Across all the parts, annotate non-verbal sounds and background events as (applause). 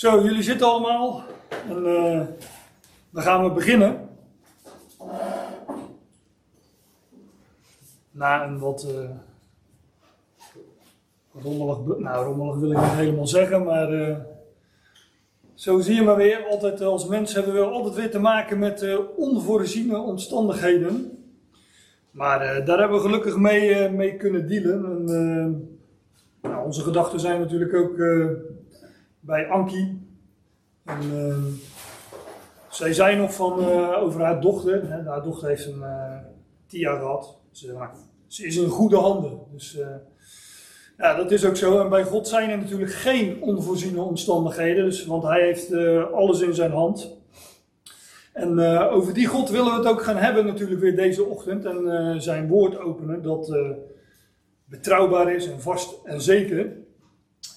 Zo, jullie zitten allemaal. En eh, dan gaan we beginnen. Na een wat eh, rommelig, nou rommelig wil ik niet helemaal zeggen, maar eh, zo zie je maar weer. Altijd als mens hebben we altijd weer te maken met onvoorziene omstandigheden. Maar daar hebben we gelukkig mee, mee kunnen dealen. En, nou, onze gedachten zijn natuurlijk ook bij Ankie. En, eh, zij zei nog van, eh, over haar dochter. Hè, haar dochter heeft een eh, TIA gehad. Ze, ze is in goede handen. Dus eh, ja, dat is ook zo. En bij God zijn er natuurlijk geen onvoorziene omstandigheden. Dus, want hij heeft alles in zijn hand. En over die God willen we het ook gaan hebben natuurlijk weer deze ochtend. En zijn woord openen dat betrouwbaar is en vast en zeker.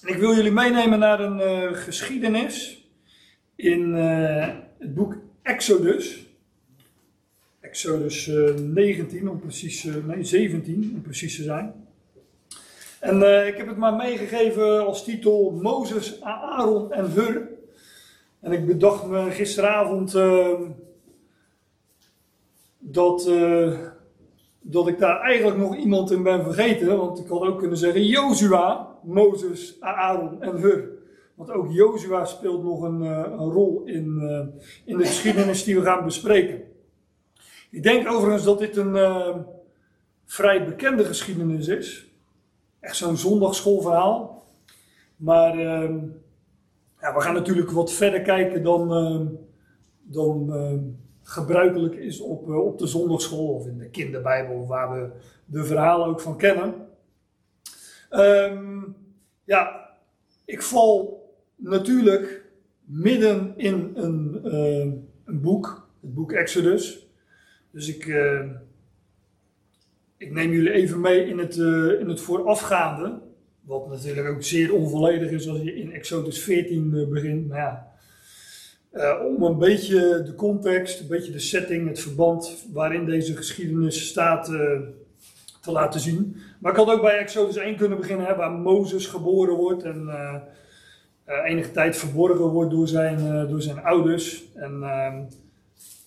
En ik wil jullie meenemen naar een eh, geschiedenis in eh, het boek Exodus. Exodus eh, 19, om precies, nee 17 om precies te zijn. En ik heb het maar meegegeven als titel Mozes, Aaron en Hur. En ik bedacht me gisteravond eh, dat, dat ik daar eigenlijk nog iemand in ben vergeten. Want ik had ook kunnen zeggen Jozua, Mozes, Aaron en Hur. Want ook Jozua speelt nog een, eh, een rol in, eh, in de geschiedenis die we gaan bespreken. Ik denk overigens dat dit een eh, vrij bekende geschiedenis is. Echt zo'n zondagschoolverhaal. Maar ja, we gaan natuurlijk wat verder kijken dan, dan gebruikelijk is op, eh, op de zondagschool of in de kinderbijbel, waar we de verhalen ook van kennen. Ehm, ja, ik val natuurlijk midden in een, ehm, een boek, het boek Exodus. Dus ik, ehm, ik neem jullie even mee in het, eh, in het voorafgaande. Wat natuurlijk ook zeer onvolledig is als je in Exodus 14 eh, begint. Maar ja, eh, om een beetje de context, een beetje de setting, het verband waarin deze geschiedenis staat eh, te laten zien. Maar ik had ook bij Exodus 1 kunnen beginnen, hè, waar Mozes geboren wordt en eh, enige tijd verborgen wordt door zijn, door zijn ouders. En ehm,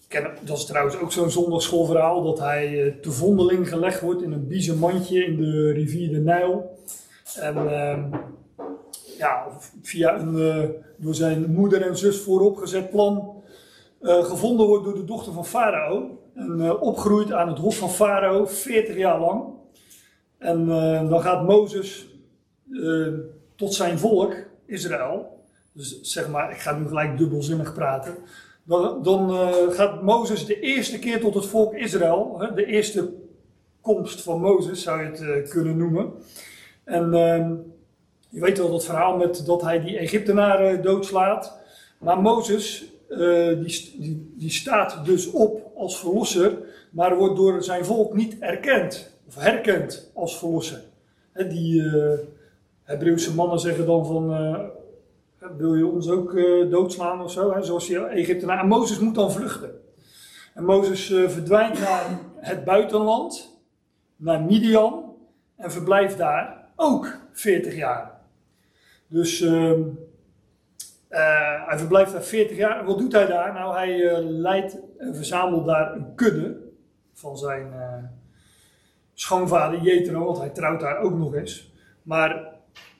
ken, dat is trouwens ook zo'n zondagschoolverhaal, dat hij te vondeling gelegd wordt in een biezen mandje in de rivier de Nijl. En ehm, ja, via een eh, door zijn moeder en zus vooropgezet plan eh, gevonden wordt door de dochter van Farao. En eh, opgroeit aan het hof van Farao, 40 jaar lang. En dan gaat Mozes tot zijn volk, Israël. Dus zeg maar, ik ga nu gelijk dubbelzinnig praten. Dan, dan gaat Mozes de eerste keer tot het volk Israël, hè, de eerste komst van Mozes zou je het kunnen noemen. En ehm, je weet wel dat verhaal met dat hij die Egyptenaren doodslaat. Maar Mozes, eh, die, die, staat dus op als verlosser, maar wordt door zijn volk niet erkend of herkend als verlosser. Die eh Hebreeuwse mannen zeggen dan van, eh, wil je ons ook eh, doodslaan of zo, hè, zoals die Egyptenaren. En Mozes moet dan vluchten. En Mozes eh, verdwijnt naar het buitenland, naar Midian, en verblijft daar ook 40 jaar. Dus ehm, eh, hij verblijft daar 40 jaar. Wat doet hij daar? Nou, hij eh, leidt en verzamelt daar een kudde van zijn eh, schoonvader Jethro, want hij trouwt daar ook nog eens. Maar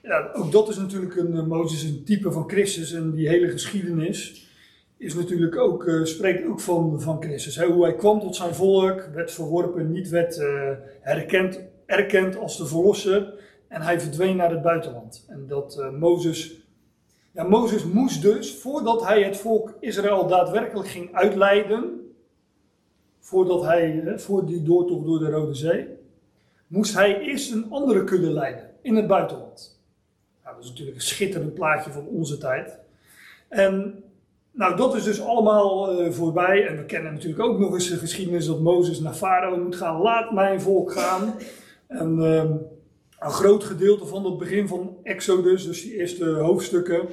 ja, ook dat is natuurlijk een Mozes een type van Christus en die hele geschiedenis is natuurlijk ook, spreekt ook van, van Christus. Hoe hij kwam tot zijn volk, werd verworpen, niet werd herkend, erkend als de verlosser en hij verdween naar het buitenland. En dat eh, Mozes, ja, Mozes moest dus, voordat hij het volk Israël daadwerkelijk ging uitleiden, voordat hij, hè, voor die doortocht door de Rode Zee, moest hij eerst een andere kudde leiden in het buitenland. Nou, dat is natuurlijk een schitterend plaatje van onze tijd. En nou, dat is dus allemaal eh, voorbij. En we kennen natuurlijk ook nog eens de geschiedenis dat Mozes naar Farao moet gaan. Laat mijn volk gaan. En ehm, een groot gedeelte van het begin van Exodus, dus die eerste hoofdstukken,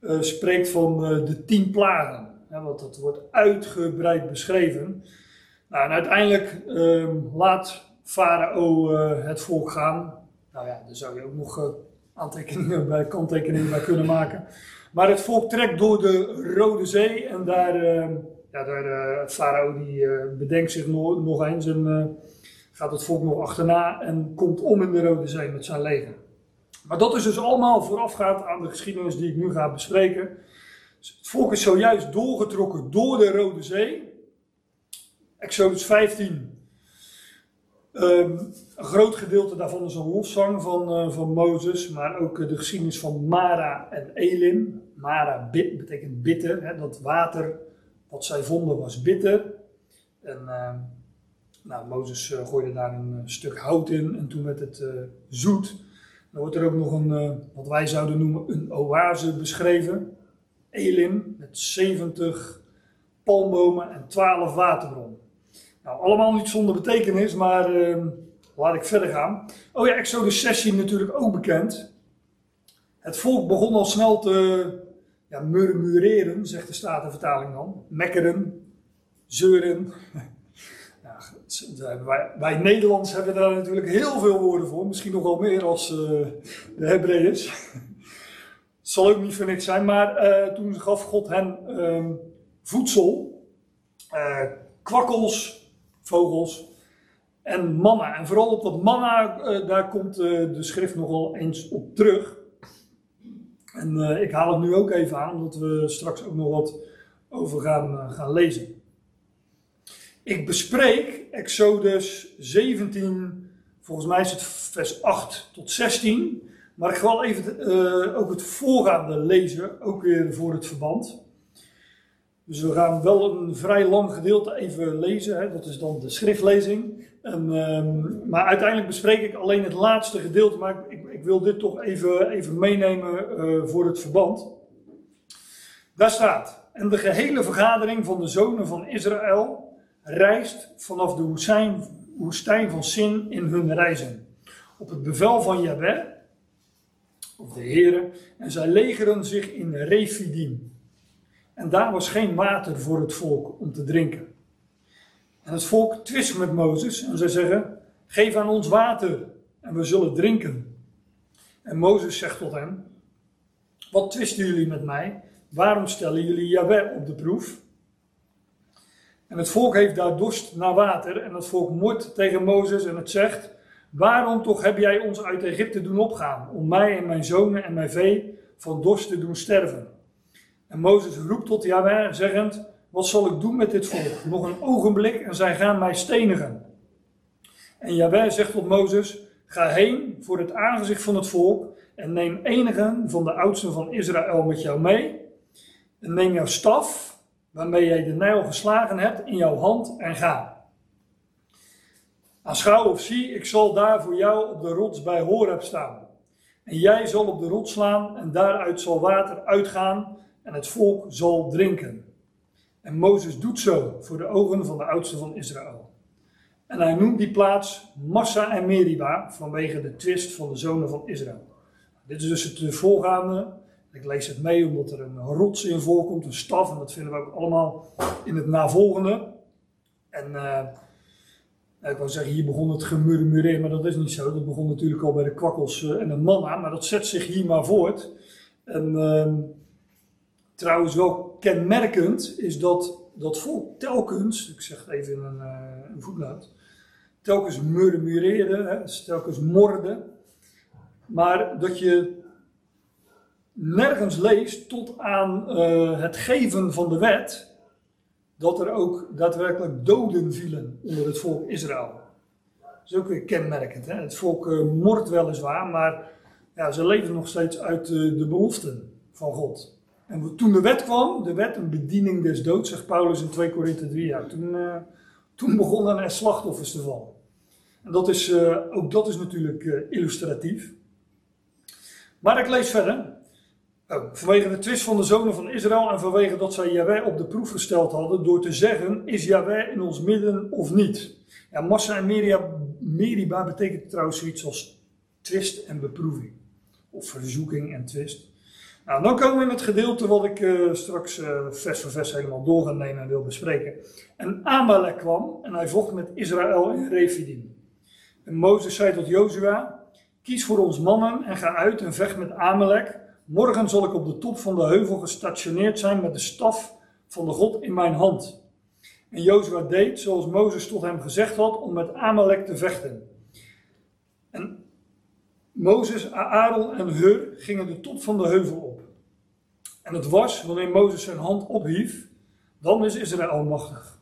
eh, spreekt van eh, de tien plagen. Ja, want dat wordt uitgebreid beschreven. Nou, en uiteindelijk ehm, laat Farao eh, het volk gaan. Nou ja, daar zou je ook nog aantekeningen bij, kanttekeningen bij kunnen maken. Maar het volk trekt door de Rode Zee en daar, uh, ja, daar Farao die bedenkt zich nog, nog eens en gaat het volk nog achterna en komt om in de Rode Zee met zijn leger. Maar dat is dus allemaal voorafgaand aan de geschiedenis die ik nu ga bespreken. Het volk is zojuist doorgetrokken door de Rode Zee. Exodus 15 Um, een groot gedeelte daarvan is een lofzang van, uh, van Mozes, maar ook uh, de geschiedenis van Mara en Elim. Mara bit, betekent bitter, hè, dat water wat zij vonden was bitter. En uh, nou, Mozes gooide daar een stuk hout in en toen werd het zoet. Dan wordt er ook nog een, wat wij zouden noemen, een oase beschreven. Elim met 70 palmbomen en 12 waterbronnen. Nou, allemaal niet zonder betekenis, maar uh, laat ik verder gaan. Oh ja, Exodus 16 natuurlijk ook bekend. Het volk begon al snel te ja, murmureren, zegt de Statenvertaling dan. Mekkeren, zeuren. (laughs) Wij, Nederlands hebben daar natuurlijk heel veel woorden voor. Misschien nog wel meer als uh, de Hebreeërs. Het (laughs) zal ook niet voor niks zijn, maar uh, toen gaf God hen uh, voedsel, uh, kwakkels, vogels en manna. En vooral op dat manna, daar komt de schrift nogal eens op terug. En ik haal het nu ook even aan, omdat we straks ook nog wat over gaan, gaan lezen. Ik bespreek Exodus 17, volgens mij is het vers 8 tot 16. Maar ik ga wel even ook het voorgaande lezen, ook weer voor het verband. Dus we gaan wel een vrij lang gedeelte even lezen. Hè. Dat is dan de schriftlezing. En, um, maar uiteindelijk bespreek ik alleen het laatste gedeelte. Maar ik, ik wil dit toch even, even meenemen uh, voor het verband. Daar staat. En de gehele vergadering van de zonen van Israël reist vanaf de woestijn, van Sin in hun reizen. Op het bevel van Yahweh, of de Heere. En zij legeren zich in Refidim. En daar was geen water voor het volk om te drinken. En het volk twist met Mozes en zij zeggen: Geef aan ons water en we zullen drinken. En Mozes zegt tot hen: Wat twisten jullie met mij? Waarom stellen jullie Jahweh op de proef? En het volk heeft daar dorst naar water en het volk moord tegen Mozes en het zegt: Waarom toch heb jij ons uit Egypte doen opgaan om mij en mijn zonen en mijn vee van dorst te doen sterven? En Mozes roept tot Yahweh, zeggend, wat zal ik doen met dit volk? Nog een ogenblik en zij gaan mij stenigen. En Yahweh zegt tot Mozes, ga heen voor het aangezicht van het volk en neem enigen van de oudsten van Israël met jou mee. En neem jouw staf, waarmee jij de Nijl geslagen hebt, in jouw hand en ga. Aanschouw of zie, ik zal daar voor jou op de rots bij Horeb staan. En jij zal op de rots slaan en daaruit zal water uitgaan en het volk zal drinken. En Mozes doet zo voor de ogen van de oudsten van Israël. En hij noemt die plaats Massa en Meriba vanwege de twist van de zonen van Israël. Dit is dus het voorgaande. Ik lees het mee omdat er een rots in voorkomt, een staf, en dat vinden we ook allemaal in het navolgende. En uh, ik wou zeggen, hier begon het gemurmureer, maar dat is niet zo. Dat begon natuurlijk al bij de kwakkels eh, en de manna, maar dat zet zich hier maar voort. En uh, Trouwens wel kenmerkend is dat dat volk telkens, ik zeg het even in een, uh, een voetnoot, telkens murmureerde, hè, telkens morde, maar dat je nergens leest tot aan uh, het geven van de wet, dat er ook daadwerkelijk doden vielen onder het volk Israël. Dat is ook weer kenmerkend. Hè? Het volk uh, weliswaar, maar ja, ze leven nog steeds uit de, beloften van God. En toen de wet kwam, de wet, een bediening des doods, zegt Paulus in 2 Korinthe 3, ja, toen, uh, toen begonnen er slachtoffers te vallen. En dat is, ook dat is natuurlijk illustratief. Maar ik lees verder. Oh, vanwege de twist van de zonen van Israël en vanwege dat zij Yahweh op de proef gesteld hadden door te zeggen, is Yahweh in ons midden of niet? Ja, Massa en Meriba, Meriba betekent trouwens zoiets als twist en beproeving. Of verzoeking en twist. Nou, dan komen we in het gedeelte wat ik uh, straks uh, vers voor vers helemaal door ga nemen en wil bespreken. En Amalek kwam en hij vocht met Israël in Refidim. En Mozes zei tot Jozua, kies voor ons mannen en ga uit en vecht met Amalek, Morgen zal ik op de top van de heuvel gestationeerd zijn met de staf van de God in mijn hand. En Jozua deed zoals Mozes tot hem gezegd had om met Amalek te vechten. En Mozes, Aaron en Hur gingen de top van de heuvel op. En het was, wanneer Mozes zijn hand ophief, dan is Israël machtig.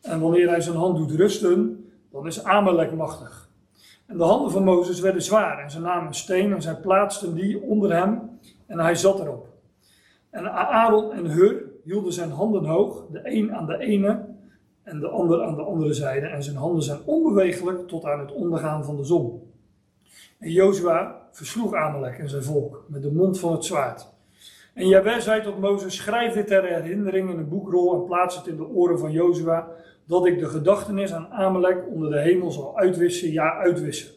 En wanneer hij zijn hand doet rusten, dan is Amalek machtig. En de handen van Mozes werden zwaar en ze namen een steen en zij plaatsten die onder hem en hij zat erop. En Aaron en Hur hielden zijn handen hoog, de een aan de ene en de ander aan de andere zijde. En zijn handen zijn onbewegelijk tot aan het ondergaan van de zon. En Jozua versloeg Amalek en zijn volk met de mond van het zwaard. En Jawel zei tot Mozes, schrijf dit ter herinnering in een boekrol en plaats het in de oren van Jozua, dat ik de gedachtenis aan Amalek onder de hemel zal uitwissen, ja uitwissen.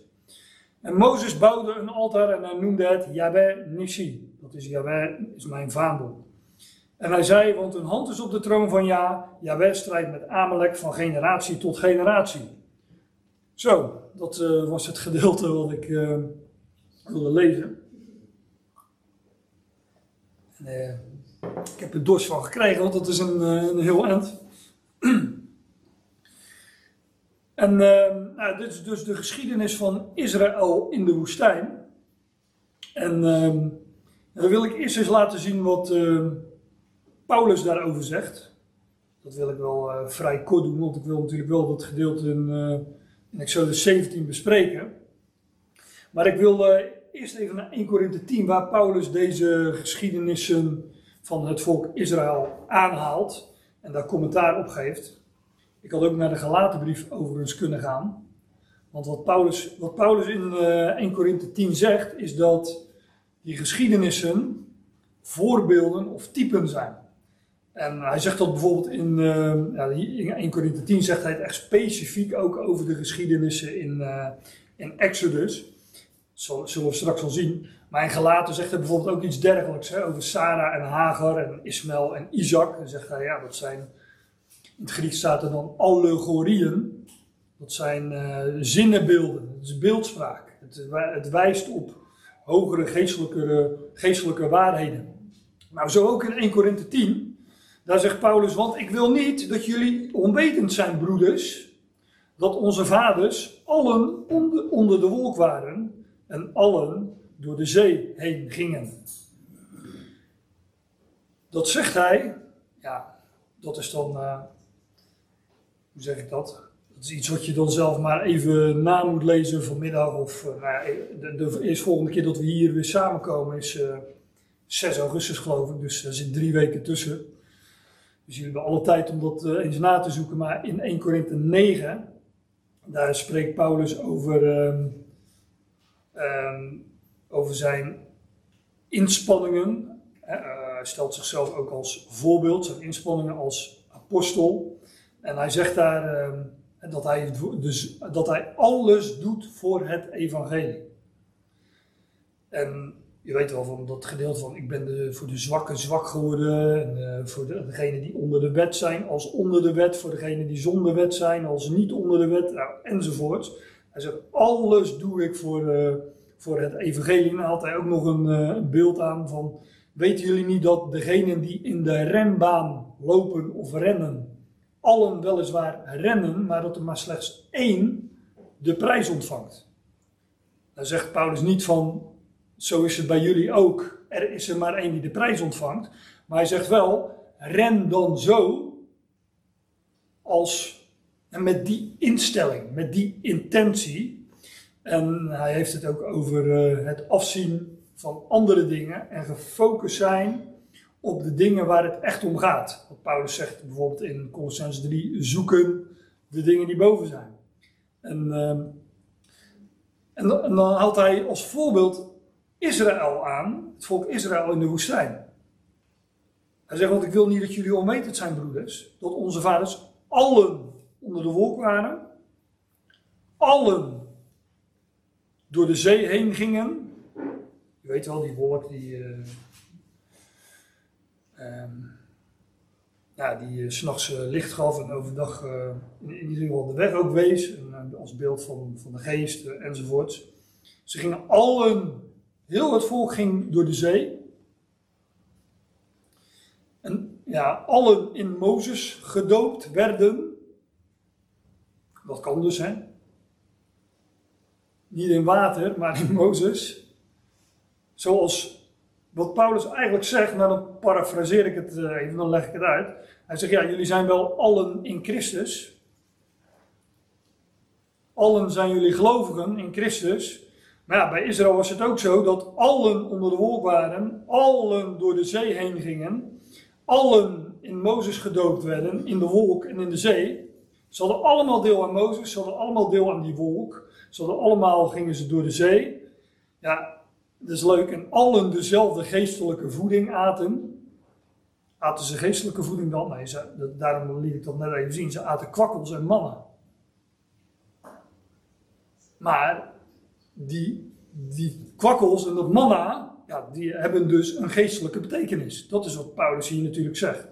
En Mozes bouwde een altaar en hij noemde het Yahweh Nissi. Dat is Yahweh, is mijn vaandel. En hij zei, want een hand is op de troon van Ja, Yahweh strijdt met Amalek van generatie tot generatie. Zo, dat uh, was het gedeelte wat ik uh, wilde lezen. En, uh, ik heb er dorst van gekregen, want dat is een, een heel eind. (clears throat) en nou, dit is dus de geschiedenis van Israël in de woestijn. En dan wil ik eerst eens laten zien wat Paulus daarover zegt. Dat wil ik wel uh, vrij kort doen, want ik wil natuurlijk wel dat gedeelte in, uh, in Exodus 17 bespreken. Maar ik wil eerst even naar 1 Korinthe 10, waar Paulus deze geschiedenissen van het volk Israël aanhaalt en daar commentaar op geeft. Ik had ook naar de gelatenbrief overigens kunnen gaan. Want wat Paulus, wat Paulus in 1 Korinthe 10 zegt, is dat die geschiedenissen voorbeelden of typen zijn. En hij zegt dat bijvoorbeeld in, uh, in 1 Corinthië 10 zegt hij het echt specifiek ook over de geschiedenissen in, uh, in Exodus. Dat zullen we straks wel zien. Maar in Galaten zegt hij bijvoorbeeld ook iets dergelijks over Sarah en Hagar en Ismaël en Isaac. En zegt hij, ja, dat zijn, in het Grieks staat er dan allegorieën. Dat zijn uh, zinnenbeelden, dat is beeldspraak. Het, het wijst op hogere geestelijke, geestelijke waarheden. Nou, zo ook in 1 Korinthe 10. Daar zegt Paulus, want ik wil niet dat jullie onwetend zijn, broeders, dat onze vaders allen onder, onder de wolk waren en allen door de zee heen gingen. Dat zegt hij, ja, dat is dan, uh, hoe zeg ik dat? Is iets wat je dan zelf maar even na moet lezen vanmiddag. Of uh, nou de, de, eerst volgende keer dat we hier weer samenkomen is uh, eh, 6 augustus geloof ik. Dus er zit drie weken tussen. Dus jullie hebben alle tijd om dat uh, eens na te zoeken. Maar in 1 Korinthe 9, daar spreekt Paulus over, um, um, over zijn inspanningen. Hij stelt zichzelf ook als voorbeeld, zijn inspanningen als apostel. En hij zegt daar um, dat, hij, dus, dat hij alles doet voor het evangelie. En je weet wel van dat gedeelte van ik ben de, voor de zwakken zwak geworden. En uh, voor de, degenen die onder de wet zijn als onder de wet. Voor degenen die zonder wet zijn als niet onder de wet. Nou, enzovoort. Hij zegt alles doe ik voor, uh, voor het evangelie. En dan had hij ook nog een, uh, een beeld aan van... Weten jullie niet dat degenen die in de renbaan lopen of rennen... allen weliswaar rennen, maar dat er maar slechts één de prijs ontvangt. Dan zegt Paulus niet van zo is het bij jullie ook. Er is er maar één die de prijs ontvangt. Maar hij zegt wel, ren dan zo als, en met die instelling, met die intentie. En hij heeft het ook over uh, het afzien van andere dingen en gefocust zijn op de dingen waar het echt om gaat. Wat Paulus zegt bijvoorbeeld in Colossens 3, zoeken de dingen die boven zijn. En, uh, en, dan haalt hij als voorbeeld Israël aan, het volk Israël in de woestijn. Hij zegt, want ik wil niet dat jullie onwetend zijn, broeders, dat onze vaders allen onder de wolk waren, allen door de zee heen gingen. Je weet wel, die wolk die, uh, um, ja, die uh, s'nachts uh, licht gaf en overdag in, in, ieder geval de weg ook wees, en, als beeld van, van de geest enzovoort. Ze gingen allen Heel het volk ging door de zee. ja, allen in Mozes gedoopt werden. Dat kan dus, hè? Niet in water, maar in Mozes. Zoals wat Paulus eigenlijk zegt, maar dan parafraseer ik het eh, even, dan leg ik het uit. Hij zegt, ja, jullie zijn wel allen in Christus. Allen zijn jullie gelovigen in Christus. Maar ja, bij Israël was het ook zo dat allen onder de wolk waren, allen door de zee heen gingen, allen in Mozes gedoopt werden, in de wolk en in de zee. Ze hadden allemaal deel aan Mozes, ze hadden allemaal deel aan die wolk. Ze hadden allemaal, gingen ze door de zee. Ja, dat is leuk. En allen dezelfde geestelijke voeding aten. Aten ze geestelijke voeding dan? Nee, ze, daarom liet ik dat net even zien. Ze aten kwakkels en mannen. Maar die, die kwakkels en dat manna, ja, die hebben dus een geestelijke betekenis. Dat is wat Paulus hier natuurlijk zegt.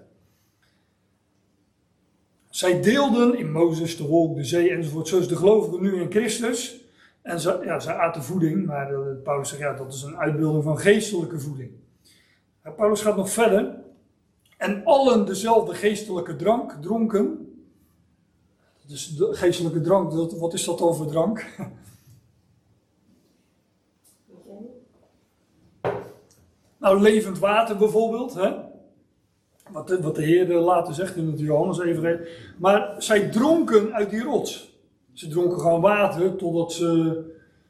Zij deelden in Mozes, de wolk, de zee enzovoort, zoals de gelovigen nu in Christus. En ze, ja, aten voeding, maar Paulus zegt ja, dat is een uitbeelding van geestelijke voeding. Paulus gaat nog verder. En allen dezelfde geestelijke drank dronken. Dus geestelijke drank, wat is dat dan voor drank? (laughs) Nou, levend water bijvoorbeeld. Hè? Wat, de, wat de Heer later zegt in het Johannes even. Maar zij dronken uit die rots. Ze dronken gewoon water totdat ze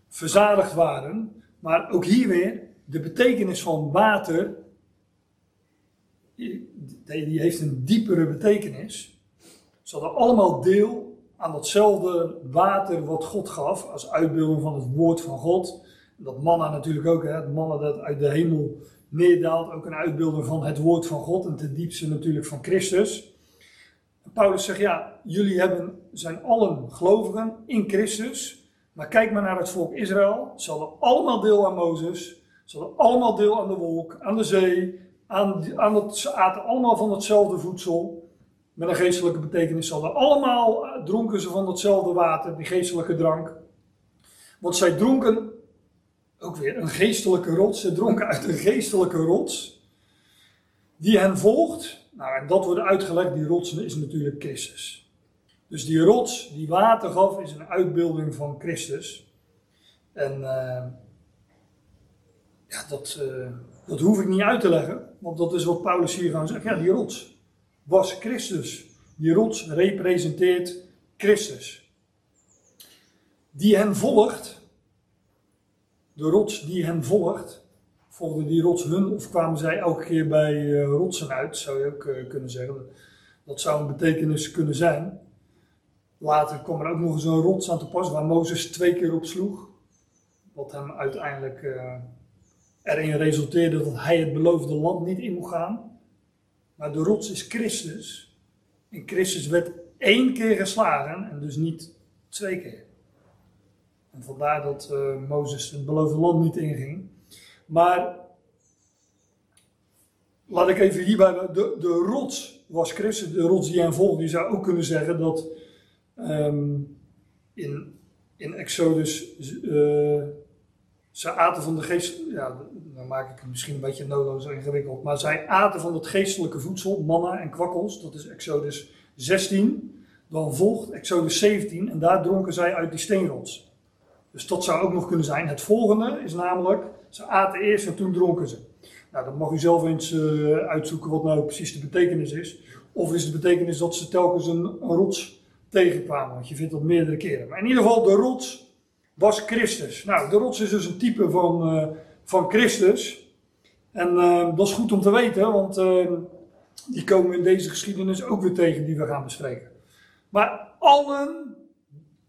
verzadigd waren. Maar ook hier weer, de betekenis van water, die heeft een diepere betekenis. Ze hadden allemaal deel aan datzelfde water wat God gaf, als uitbeelding van het woord van God. Dat manna natuurlijk ook, het manna dat uit de hemel neerdaalt, ook een uitbeelding van het woord van God en ten diepste natuurlijk van Christus. Paulus zegt, ja, jullie hebben, zijn allen gelovigen in Christus. Maar kijk maar naar het volk Israël. Ze hadden allemaal deel aan Mozes. Ze hadden allemaal deel aan de wolk, aan de zee. Aan, aan het, ze aten allemaal van hetzelfde voedsel. Met een geestelijke betekenis. Ze hadden allemaal, eh, dronken ze van hetzelfde water, die geestelijke drank. Want zij dronken, ook weer een geestelijke rots. Ze dronken uit een geestelijke rots. Die hen volgt nou, en dat wordt uitgelegd, die rots is natuurlijk Christus. Dus die rots die water gaf, is een uitbeelding van Christus. En uh, ja, dat, uh, dat hoef ik niet uit te leggen, want dat is wat Paulus hier gaan zeggen. Ja, die rots was Christus. Die rots representeert Christus. Die hen volgt, de rots die hen volgt, volgden die rots hun of kwamen zij elke keer bij uh, rotsen uit, zou je ook uh, kunnen zeggen. Dat zou een betekenis kunnen zijn. Later kwam er ook nog eens een rots aan te pas waar Mozes twee keer op sloeg. Wat hem uiteindelijk uh, erin resulteerde dat hij het beloofde land niet in mocht gaan. Maar de rots is Christus. En Christus werd één keer geslagen en dus niet twee keer. En vandaar dat Mozes het beloofde land niet inging. Maar laat ik even hierbij, de, de rots was Christus, de rots die hen volgde. Je zou ook kunnen zeggen dat um, in, in Exodus uh, ze aten van de geest, ja, dan maak ik het misschien een beetje noodloos ingewikkeld, maar zij aten van het geestelijke voedsel, manna en kwakkels, dat is Exodus 16. Dan volgt Exodus 17 en daar dronken zij uit die steenrots. Dus dat zou ook nog kunnen zijn. Het volgende is namelijk ze aten eerst en toen dronken ze. Nou, dan mag u zelf eens uh, uitzoeken wat nou precies de betekenis is. Of is de betekenis dat ze telkens een, een, rots tegenkwamen? Want je vindt dat meerdere keren. Maar in ieder geval, de rots was Christus. Nou, de rots is dus een type van, uh, van Christus. En uh, dat is goed om te weten, want die komen in deze geschiedenis ook weer tegen die we gaan bespreken. Maar allen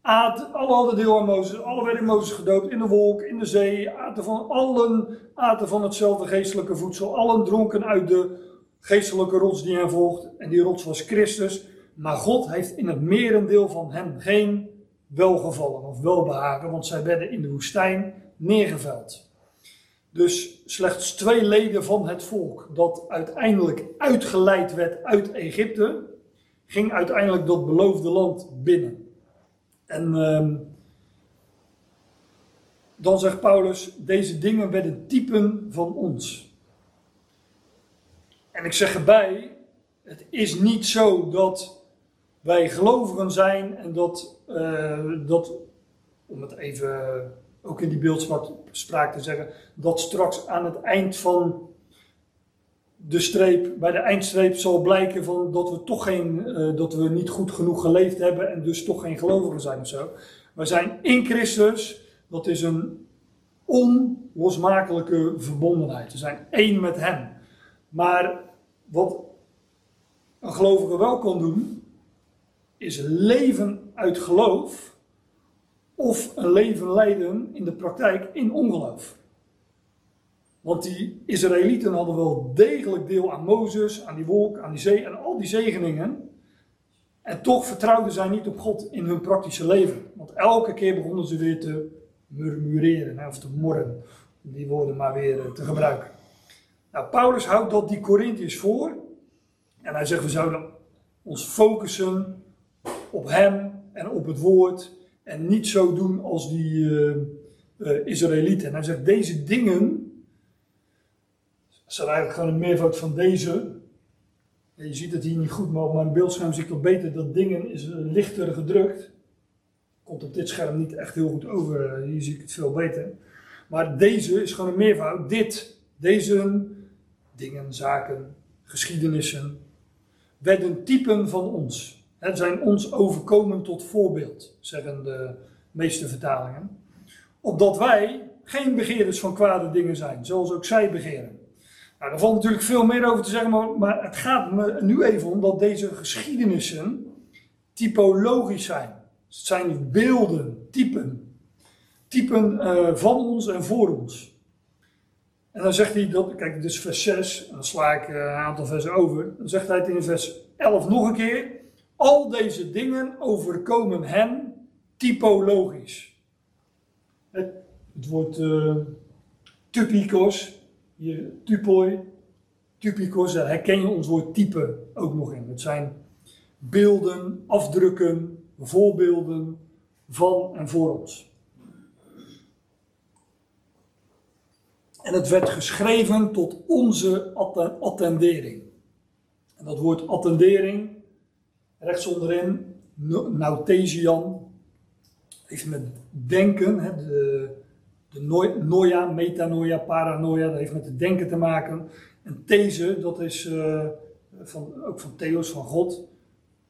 Aten, alle hadden deel aan Mozes, alle werden Mozes gedoopt in de wolk, in de zee, aten van, allen aten van hetzelfde geestelijke voedsel, allen dronken uit de geestelijke rots die hen volgt, en die rots was Christus, maar God heeft in het merendeel van hen geen welgevallen of welbehagen, want zij werden in de woestijn neergeveld. Dus slechts twee leden van het volk dat uiteindelijk uitgeleid werd uit Egypte, ging uiteindelijk dat beloofde land binnen. En uh, dan zegt Paulus, deze dingen werden typen van ons. En ik zeg erbij, Het is niet zo dat wij gelovigen zijn en dat, eh, dat om het even ook in die beeldspraak te zeggen, dat straks aan het eind van de streep, bij de eindstreep zal blijken van dat we toch geen, uh, dat we niet goed genoeg geleefd hebben en dus toch geen gelovigen zijn of zo. We zijn in Christus, dat is een onlosmakelijke verbondenheid. We zijn één met Hem. Maar wat een gelovige wel kan doen, is leven uit geloof of een leven leiden in de praktijk in ongeloof. Want die Israëlieten hadden wel degelijk deel aan Mozes, aan die wolk, aan die zee en al die zegeningen. En toch vertrouwden zij niet op God in hun praktische leven. Want elke keer begonnen ze weer te murmureren of te morren. Om die woorden maar weer eh, te gebruiken. Nou, Paulus houdt dat die Corinthiërs voor. En hij zegt we zouden ons focussen op hem en op het woord. En niet zo doen als die uh, uh, Israëlieten. En hij zegt deze dingen. Zijn eigenlijk gewoon een meervoud van deze. je ziet het hier niet goed, maar op mijn beeldscherm zie ik toch beter. Dat dingen is lichter gedrukt. Komt op dit scherm niet echt heel goed over. Hier zie ik het veel beter. Maar deze is gewoon een meervoud. Dit, deze dingen, zaken, geschiedenissen, werden typen van ons. Het zijn ons overkomen tot voorbeeld, zeggen de meeste vertalingen. Opdat wij geen begeerders van kwade dingen zijn, zoals ook zij begeren. Nou, daar valt natuurlijk veel meer over te zeggen, maar, maar het gaat me nu even om dat deze geschiedenissen typologisch zijn. Het zijn beelden, typen. Typen uh, van ons en voor ons. En dan zegt hij dat, kijk, is vers 6, en dan sla ik uh, een aantal versen over. Dan zegt hij het in vers 11 nog een keer. Al deze dingen overkomen hen typologisch. Het, het woord uh, typikos, hier typoi, typikos, daar herken je ons woord type ook nog in. Het zijn beelden, afdrukken, voorbeelden van en voor ons. En het werd geschreven tot onze attendering. En dat woord attendering, rechts onderin, nautesian, heeft met denken, hè, de, de noia, metanoia, paranoia, dat heeft met het denken te maken. En these, dat is uh, van, ook van theos, van God,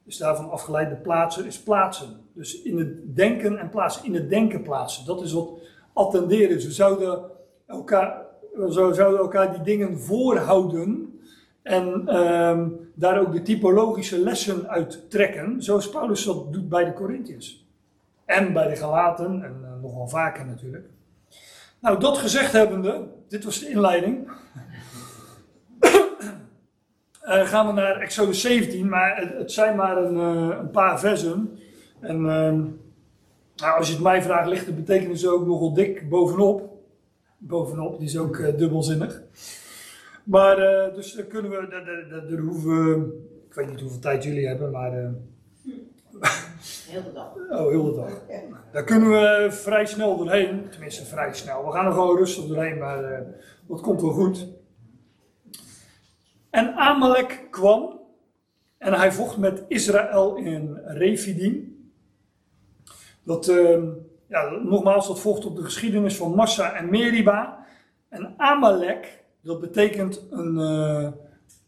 is daarvan afgeleid. De plaatsen is plaatsen. Dus in het denken en plaatsen, in het denken plaatsen. Dat is wat attenderen. We zouden elkaar we zouden elkaar die dingen voorhouden en ehm, daar ook de typologische lessen uit trekken, zoals Paulus dat doet bij de Corinthiërs. En bij de Galaten, en uh, nogal vaker natuurlijk. Nou, dat gezegd hebbende, dit was de inleiding. uh, (coughs) gaan we naar Exodus 17, maar het, zijn maar een, uh, een, paar versen. En ehm, nou, als je het mij vraagt, ligt de betekenis ook nogal dik bovenop bovenop. Die is ook uh, dubbelzinnig. Maar dus kunnen we, daar, hoeven we, ik weet niet hoeveel tijd jullie hebben, maar... Uh, (laughs) heel de dag. Oh, heel de dag. (laughs) Daar kunnen we vrij snel doorheen. Tenminste, vrij snel. We gaan er gewoon rustig doorheen, maar dat komt wel goed. En Amalek kwam en hij vocht met Israël in Refidim. Dat ehm, ja, nogmaals, dat volgt op de geschiedenis van Massa en Meriba. En Amalek, dat betekent een, uh,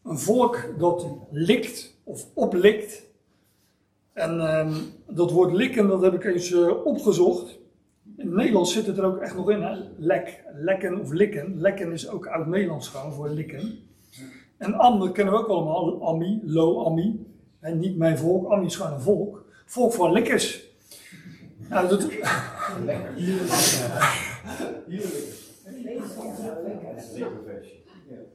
een volk dat likt of oplikt. En uh, dat woord likken, dat heb ik eens uh, opgezocht. In het Nederlands zit het er ook echt nog in, hè? Lek, lekken of likken. Lekken is ook oud-Nederlands gewoon voor likken. En Am, kennen we ook allemaal, Ami, Lo, Ami. En niet mijn volk, Ami is gewoon een volk. Volk van likkers. Nou, dat... Lekker.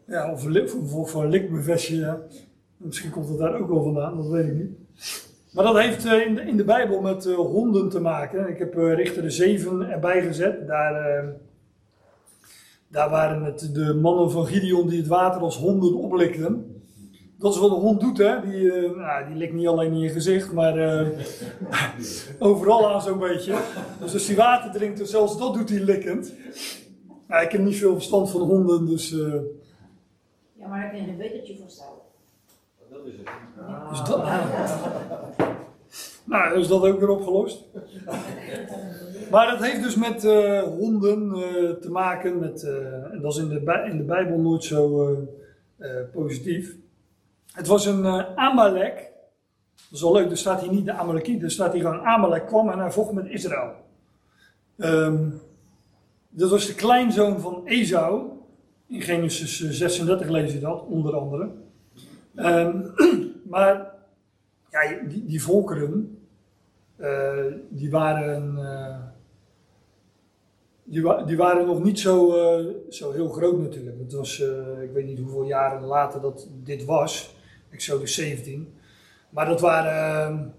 Ja, of voor, voor een likbevestje. Misschien komt het daar ook wel vandaan, dat weet ik niet. Maar dat heeft eh, in de, in de Bijbel met uh, honden te maken. Ik heb uh, Richter de 7 erbij gezet. Daar, daar waren het de mannen van Gideon die het water als honden oplikten. Dat is wat een hond doet, hè. Die, nou, die likt niet alleen in je gezicht, maar (laughs) overal aan zo'n beetje. Dus als hij water drinkt, zelfs dat doet hij likkend. Nou, ik heb niet veel verstand van honden, dus... Ja, maar ik kan je een betertje voor stellen. Dat dat, nou, is dat ook weer opgelost. Maar dat heeft dus met eh, honden eh, te maken. Met, eh, en dat is in de, in de Bijbel nooit zo positief. Het was een Amalek. Dat is wel leuk, er staat hier niet de Amalekiet, er staat hier gewoon Amalek kwam en hij vocht met Israël. Ehm, dat was de kleinzoon van Esau. In Genesis eh, 36 lees je dat, onder andere. Ehm, (clears throat) maar ja, die, die volkeren, eh, die waren, eh, die, wa- die waren nog niet zo, eh, zo heel groot natuurlijk. Het was, ik weet niet hoeveel jaren later dat dit was, Exodus 17. Maar dat waren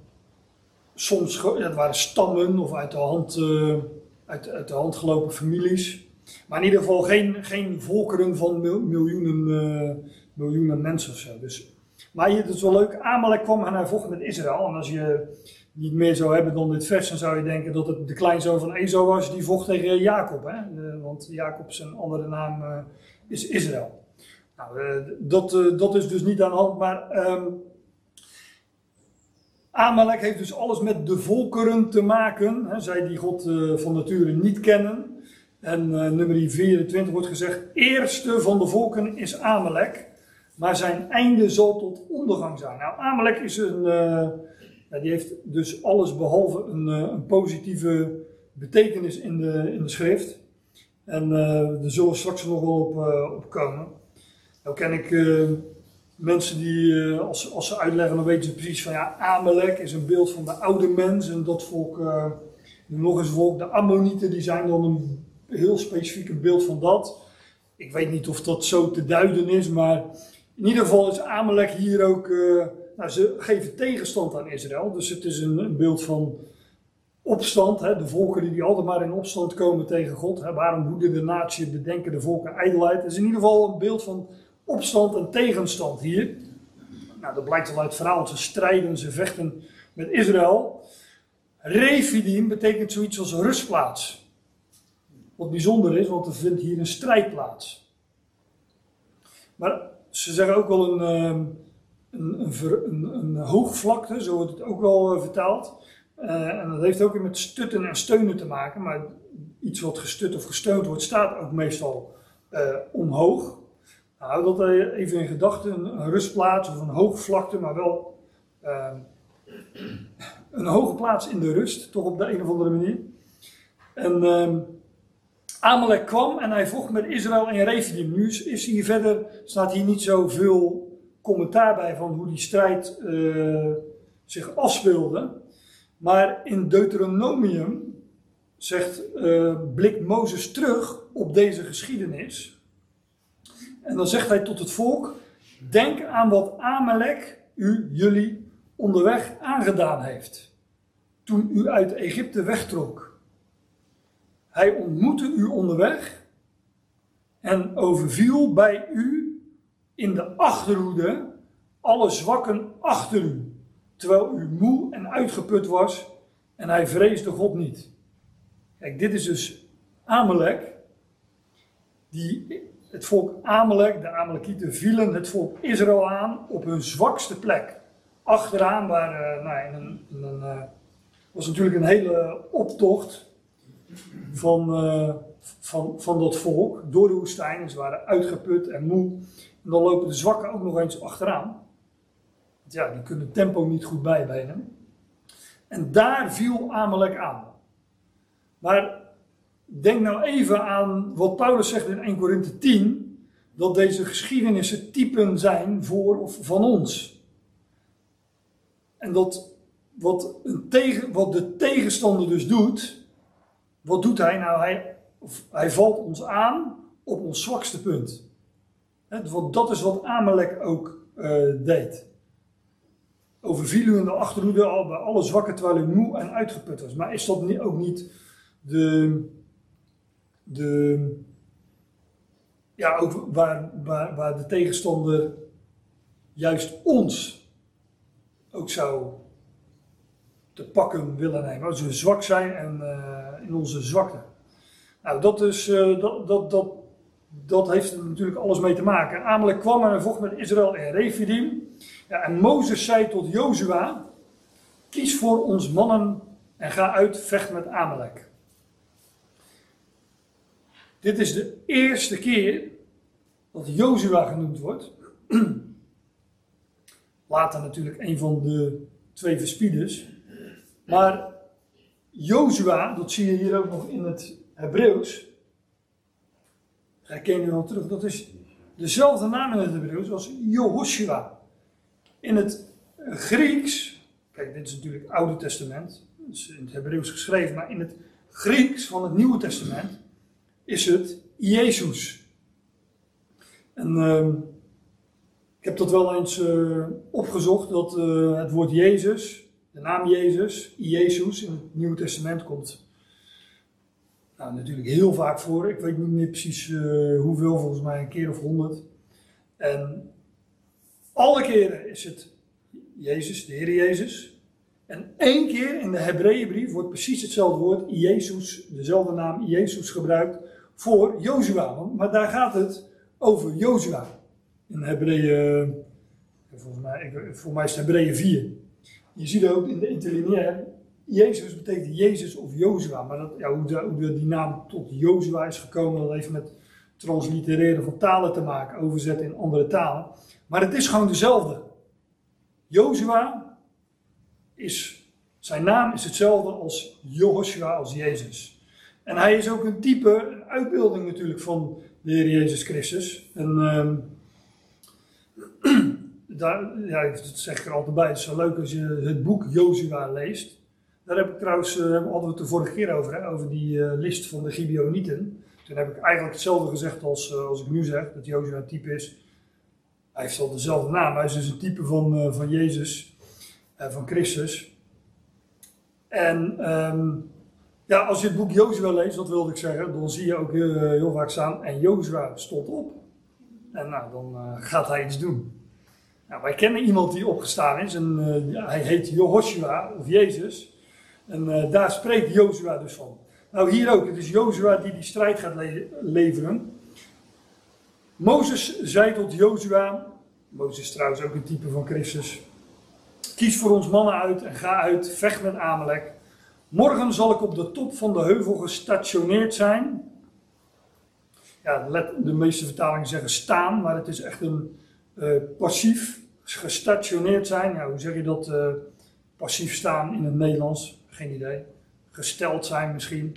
soms dat waren stammen of uit de hand, uit, uit de hand gelopen families. Maar in ieder geval geen, geen volkeren van mil- miljoenen, miljoenen mensen of zo. Dus maar dat is wel leuk. Amalek kwam en hij vocht met Israël. En als je niet meer zou hebben dan dit vers, dan zou je denken dat het de kleinzoon van Esau was. Die vocht tegen Jacob. Hè? Eh, want Jacob zijn andere naam eh, is Israël. Nou, eh, dat, dat is dus niet aan de hand. Maar ehm, Amalek heeft dus alles met de volkeren te maken. Hè? Zij die God van nature niet kennen. En eh, nummer 24 wordt gezegd: Eerste van de volken is Amalek maar zijn einde zal tot ondergang zijn. Nou, Amalek is een, eh, ja, die heeft dus alles behalve een, eh, een positieve betekenis in de, in de schrift. En eh daar zullen we straks nog wel op, op komen. Nou ken ik mensen die, als, als ze uitleggen, dan weten ze precies van ja, Amalek is een beeld van de oude mens. En dat volk, nog eens volk, de Ammonieten, die zijn dan een heel specifiek beeld van dat. Ik weet niet of dat zo te duiden is, maar in ieder geval is Amalek hier ook. eh, nou, ze geven tegenstand aan Israël. Dus het is een, beeld van opstand. Hè, de volkeren die altijd maar in opstand komen tegen God. Hè, waarom woeden de natie bedenken de volken ijdelheid? Het is in ieder geval een beeld van opstand en tegenstand hier. Nou, dat blijkt al uit het verhaal. Ze strijden, ze vechten met Israël. Refidim betekent zoiets als rustplaats. Wat bijzonder is, want er vindt hier een strijd plaats. Maar ze zeggen ook wel een, ehm, een, een, een, hoogvlakte, zo wordt het ook wel eh, vertaald. Eh, en dat heeft ook weer met stutten en steunen te maken. Maar iets wat gestut of gesteund wordt, staat ook meestal eh, omhoog. Nou, dat even in gedachten. Een, een rustplaats of een hoogvlakte, maar wel ehm, een hoge plaats in de rust, toch op de een of andere manier. En ehm, Amalek kwam en hij vocht met Israël in Refidim. Nu is hier verder, staat hier niet zoveel commentaar bij van hoe die strijd eh, zich afspeelde. Maar in Deuteronomium zegt, eh, blikt Mozes terug op deze geschiedenis. En dan zegt hij tot het volk, denk aan wat Amalek u, jullie, onderweg aangedaan heeft. Toen u uit Egypte wegtrok. Hij ontmoette u onderweg en overviel bij u in de achterhoede alle zwakken achter u, terwijl u moe en uitgeput was en hij vreesde God niet. Kijk, dit is dus Amalek, die, het volk Amalek, de Amalekieten, vielen het volk Israël aan op hun zwakste plek. Achteraan waar, eh, nou, in een, een, eh, was natuurlijk een hele optocht van, eh, van, van dat volk door de woestijn. Ze waren uitgeput en moe. En dan lopen de zwakken ook nog eens achteraan. Want ja, die kunnen tempo niet goed bijbenen. En daar viel Amalek aan. Maar denk nou even aan wat Paulus zegt in 1 Korinthe 10. Dat deze geschiedenissen typen zijn voor of van ons. En dat wat, een tegen, wat de tegenstander dus doet, wat doet hij? Nou, hij, hij valt ons aan op ons zwakste punt. Want dat is wat Amalek ook eh, deed. Overviel u in de achterhoede al bij alle zwakken terwijl u moe en uitgeput was. Maar is dat niet, ook niet de, de ja, waar, waar, waar de tegenstander juist ons ook zou te pakken willen nemen. Als we zwak zijn en eh, in onze zwakte. Nou, dat is, eh, dat, dat, dat, dat heeft er natuurlijk alles mee te maken. Amalek kwam en vocht met Israël in Refidim. Ja, en Mozes zei tot Jozua, kies voor ons mannen en ga uit, vecht met Amalek. Dit is de eerste keer dat Jozua genoemd wordt. (clears throat) Later natuurlijk een van de twee verspieders. Maar Jozua, dat zie je hier ook nog in het Hebreeuws. Herken je dan terug? Dat is dezelfde naam in het Hebreeuws als Jehoshua. In het Grieks, kijk, dit is natuurlijk het Oude Testament, is in het Hebreeuws geschreven, maar in het Grieks van het Nieuwe Testament is het Jezus. En uh, ik heb dat wel eens uh, opgezocht, dat uh, het woord Jezus, de naam Jezus, Jezus in het Nieuwe Testament komt nou, natuurlijk heel vaak voor. Ik weet niet meer precies uh, hoeveel, volgens mij een keer of honderd. En alle keren is het Jezus, de Heer Jezus. En één keer in de Hebreeënbrief wordt precies hetzelfde woord, Jezus, dezelfde naam Jezus gebruikt voor Jozua. Maar daar gaat het over Jozua. In Hebreeën, volgens mij, voor mij is het Hebreeën 4. Je ziet ook in de interlineair, Jezus betekent Jezus of Jozua. Maar dat, ja, hoe, hoe die naam tot Jozua is gekomen, dat heeft met translitereren van talen te maken, overzetten in andere talen. Maar het is gewoon dezelfde. Jozua is, zijn naam is hetzelfde als Joshua, als Jezus. En hij is ook een type, een uitbeelding natuurlijk van de Heer Jezus Christus. En um, daar, ja, dat zeg ik er altijd bij, het is zo leuk als je het boek Jozua leest. Daar heb ik trouwens, uh, hadden we het de vorige keer over, hè, over die uh, list van de Gibeonieten. Toen heb ik eigenlijk hetzelfde gezegd als, uh, als ik nu zeg, dat Jozua een type is. Hij heeft al dezelfde naam, hij is dus een type van, van Jezus, van Christus. En um, ja, als je het boek Jozua leest, dat wilde ik zeggen, dan zie je ook heel, heel vaak staan, en Jozua stond op. En nou, dan gaat hij iets doen. Nou, wij kennen iemand die opgestaan is en hij heet Jehoshua of Jezus. En uh, daar spreekt Jozua dus van. Nou, hier ook. Het is Jozua die die strijd gaat le leveren. Mozes zei tot Jozua, Mozes is trouwens ook een type van Christus. Kies voor ons mannen uit en ga uit, vecht met Amalek. Morgen zal ik op de top van de heuvel gestationeerd zijn. Ja, let, de meeste vertalingen zeggen staan, maar het is echt een passief gestationeerd zijn. Hoe zeg je dat? Uh, passief staan in het Nederlands. Geen idee. Gesteld zijn misschien.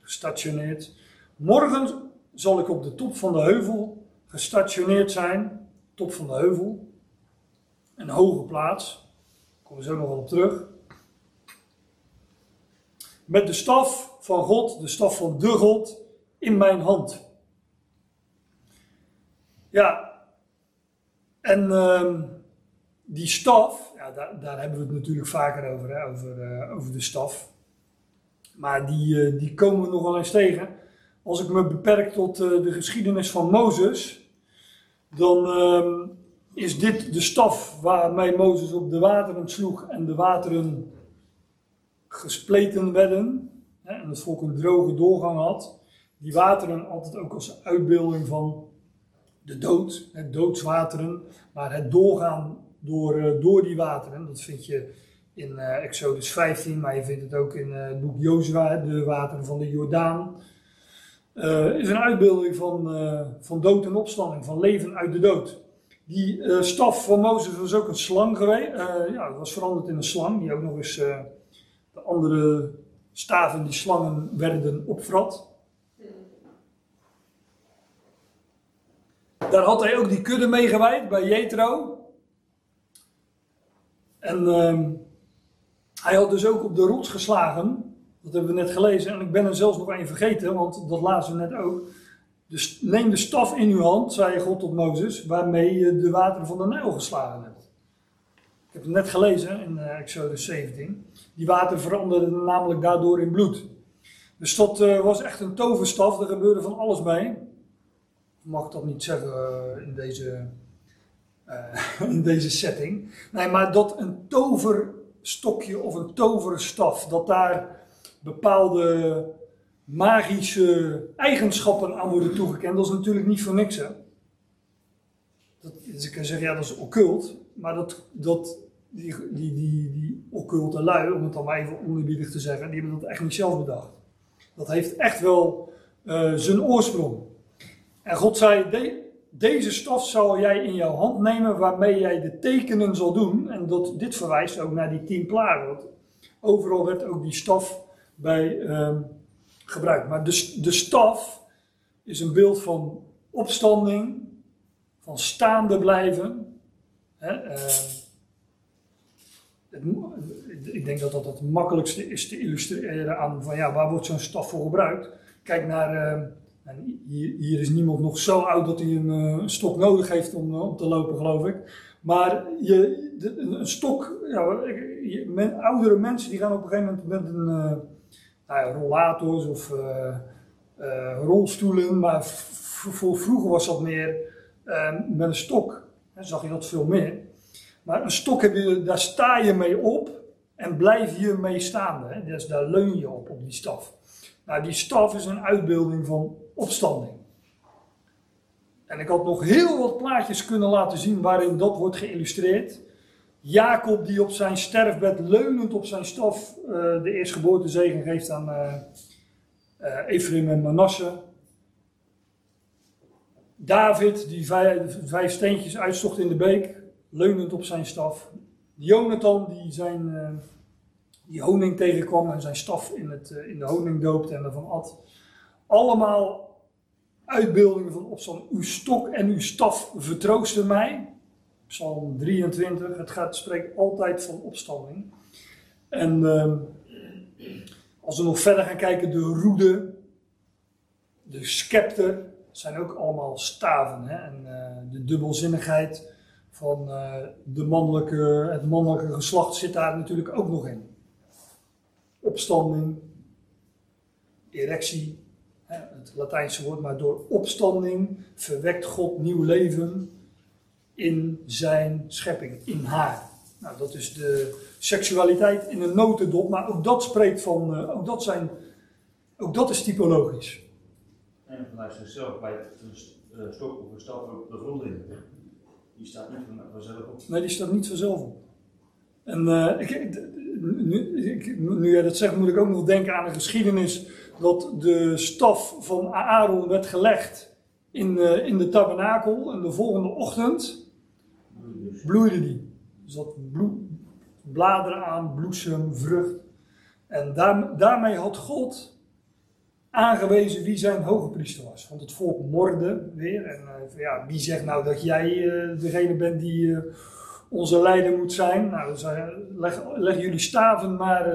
Gestationeerd. Morgen zal ik op de top van de heuvel gestationeerd zijn. Top van de heuvel. Een hoge plaats. Daar komen we zo nog wel op terug. Met de staf van God, de staf van de God, in mijn hand. Ja, en uh, die staf, ja, daar, hebben we het natuurlijk vaker over, hè, over, uh, over de staf. Maar die, uh, die komen we nog wel eens tegen. Als ik me beperk tot uh, de geschiedenis van Mozes, dan ehm, is dit de staf waarmee Mozes op de wateren sloeg en de wateren gespleten werden. Hè, en het volk een droge doorgang had. Die wateren altijd ook als uitbeelding van de dood, het doodswateren, maar het doorgaan door, uh, door die wateren. Dat vind je in uh, Exodus 15, maar je vindt het ook in uh, het boek Jozua, de wateren van de Jordaan. is een uitbeelding van, van dood en opstanding, van leven uit de dood. Die staf van Mozes was ook een slang geweest. ja, was veranderd in een slang, die ook nog eens de andere staven, die slangen, werden opvrat. Daar had hij ook die kudde mee gewijd bij Jethro. En uh, hij had dus ook op de rots geslagen. Dat hebben we net gelezen. En ik ben er zelfs nog één vergeten, want dat lazen we net ook. Dus neem de staf in uw hand, zei God tot Mozes, waarmee je de wateren van de Nijl geslagen hebt. Ik heb het net gelezen in uh, Exodus 17. Die water veranderde namelijk daardoor in bloed. Dus dat uh, was echt een toverstaf, er gebeurde van alles mee. Mag dat niet zeggen uh, in deze uh, (laughs) in deze setting. Nee, maar dat een toverstokje of een toverstaf, dat daar bepaalde magische eigenschappen aan worden toegekend. Dat is natuurlijk niet voor niks. Hè? Dat, dus ik kan zeggen, ja, dat is occult. Maar dat, dat, die, die, die, die occulte lui, om het dan maar even onerbiedig te zeggen, die hebben dat echt niet zelf bedacht. Dat heeft echt wel uh, zijn oorsprong. En God zei, de, deze staf zal jij in jouw hand nemen waarmee jij de tekenen zal doen. En dat, dit verwijst ook naar die tien plagen. Want overal werd ook die staf bij uh, gebruikt. Maar de, de staf is een beeld van opstanding, van staande blijven. Het, ik denk dat dat het makkelijkste is te illustreren aan van ja, waar wordt zo'n staf voor gebruikt. Kijk naar, uh, hier, hier, is niemand nog zo oud dat hij een, uh, een stok nodig heeft om, uh, om te lopen, geloof ik. Maar je, een, stok, ja, oudere mensen die gaan op een gegeven moment met een nou ja, rollators of rolstoelen, maar voor vroeger was dat meer met een stok. Dan zag je dat veel meer. Maar een stok heb je, daar sta je mee op en blijf je mee staan. Hè? Dus daar leun je op, op die staf. Nou, die staf is een uitbeelding van opstanding. En ik had nog heel wat plaatjes kunnen laten zien waarin dat wordt geïllustreerd. Jacob die op zijn sterfbed leunend op zijn staf uh, de eerstgeboortezegen geeft aan uh, Ephraim en Manasse. David die vijf, steentjes uitzocht in de beek, leunend op zijn staf. Jonathan die zijn die honing tegenkwam en zijn staf in, het, in de honing doopte en ervan at. Allemaal uitbeeldingen van opstand. Uw stok en uw staf vertroosten mij. Psalm 23. Het gaat, spreekt altijd van opstanding. En uh, als we nog verder gaan kijken, de roede, de scepter, zijn ook allemaal staven. Hè? En uh, de dubbelzinnigheid van uh, de mannelijke, het mannelijke geslacht zit daar natuurlijk ook nog in. Opstanding, erectie, het Latijnse woord, maar door opstanding verwekt God nieuw leven in zijn schepping, in haar. Nou, dat is de seksualiteit in een notendop, maar ook dat spreekt van, uh, ook, dat zijn, ook dat is typologisch. En vanuit zichzelf bij een stok of een de grond in. Die staat niet vanzelf op. Nee, die staat niet vanzelf op. En uh, ik, nu, ik, nu jij dat zegt, moet ik ook nog denken aan de geschiedenis dat de staf van Aaron werd gelegd in, uh, in de tabernakel en de volgende ochtend bloeide die. Dus dat bloed, bladeren aan, bloesem, vrucht. En daar, daarmee had God aangewezen wie zijn hoge priester was. Want het volk morde weer. En uh, ja, wie zegt nou dat jij uh, degene bent die onze leider moet zijn? Nou, dus, leg, leg, jullie staven maar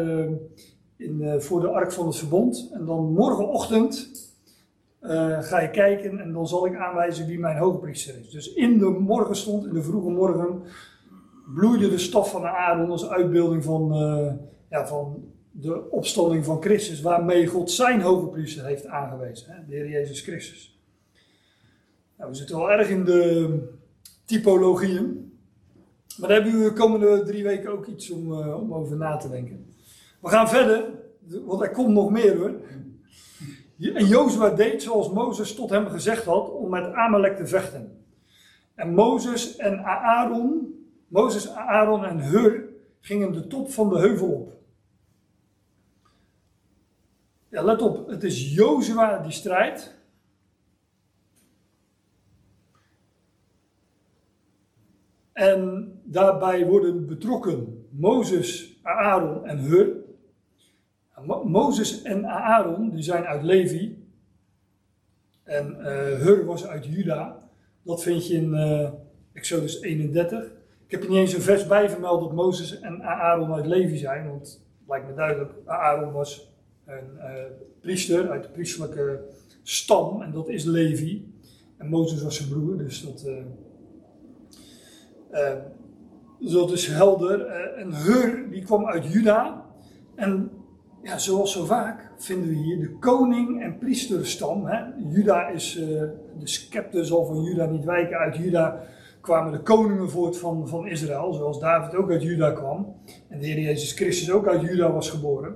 in, voor de ark van het verbond. En dan morgenochtend ga je kijken en dan zal ik aanwijzen wie mijn hoge priester is. Dus in de morgenstond, in de vroege morgen, bloeide de staf van de Aaron als uitbeelding van, ja, van de opstanding van Christus, waarmee God zijn hoge priester heeft aangewezen, hè, de Heer Jezus Christus. Nou, we zitten wel erg in de typologieën, maar daar hebben we de komende drie weken ook iets om, om over na te denken. We gaan verder, want er komt nog meer hoor. En Jozua deed zoals Mozes tot hem gezegd had om met Amalek te vechten. En Mozes en Aaron, Mozes, Aaron en Hur gingen de top van de heuvel op. Ja, let op, het is Jozua die strijdt. En daarbij worden betrokken Mozes, Aaron en Hur. Mo Mozes en Aaron, die zijn uit Levi. En uh, Hur was uit Juda. Dat vind je in uh, Exodus 31. Ik heb er niet eens een vers bij vermeld dat Mozes en Aaron uit Levi zijn. Want het lijkt me duidelijk, Aaron was een uh, priester uit de priesterlijke stam, en dat is Levi. En Mozes was zijn broer, dus dat, dus dat is helder. en Hur, die kwam uit Juda. En ja, zoals zo vaak vinden we hier de koning- en priesterstam. Hè? Juda is, de scepter zal van Juda niet wijken. Uit Juda kwamen de koningen voort van, van Israël, zoals David ook uit Juda kwam. En de Heer Jezus Christus ook uit Juda was geboren.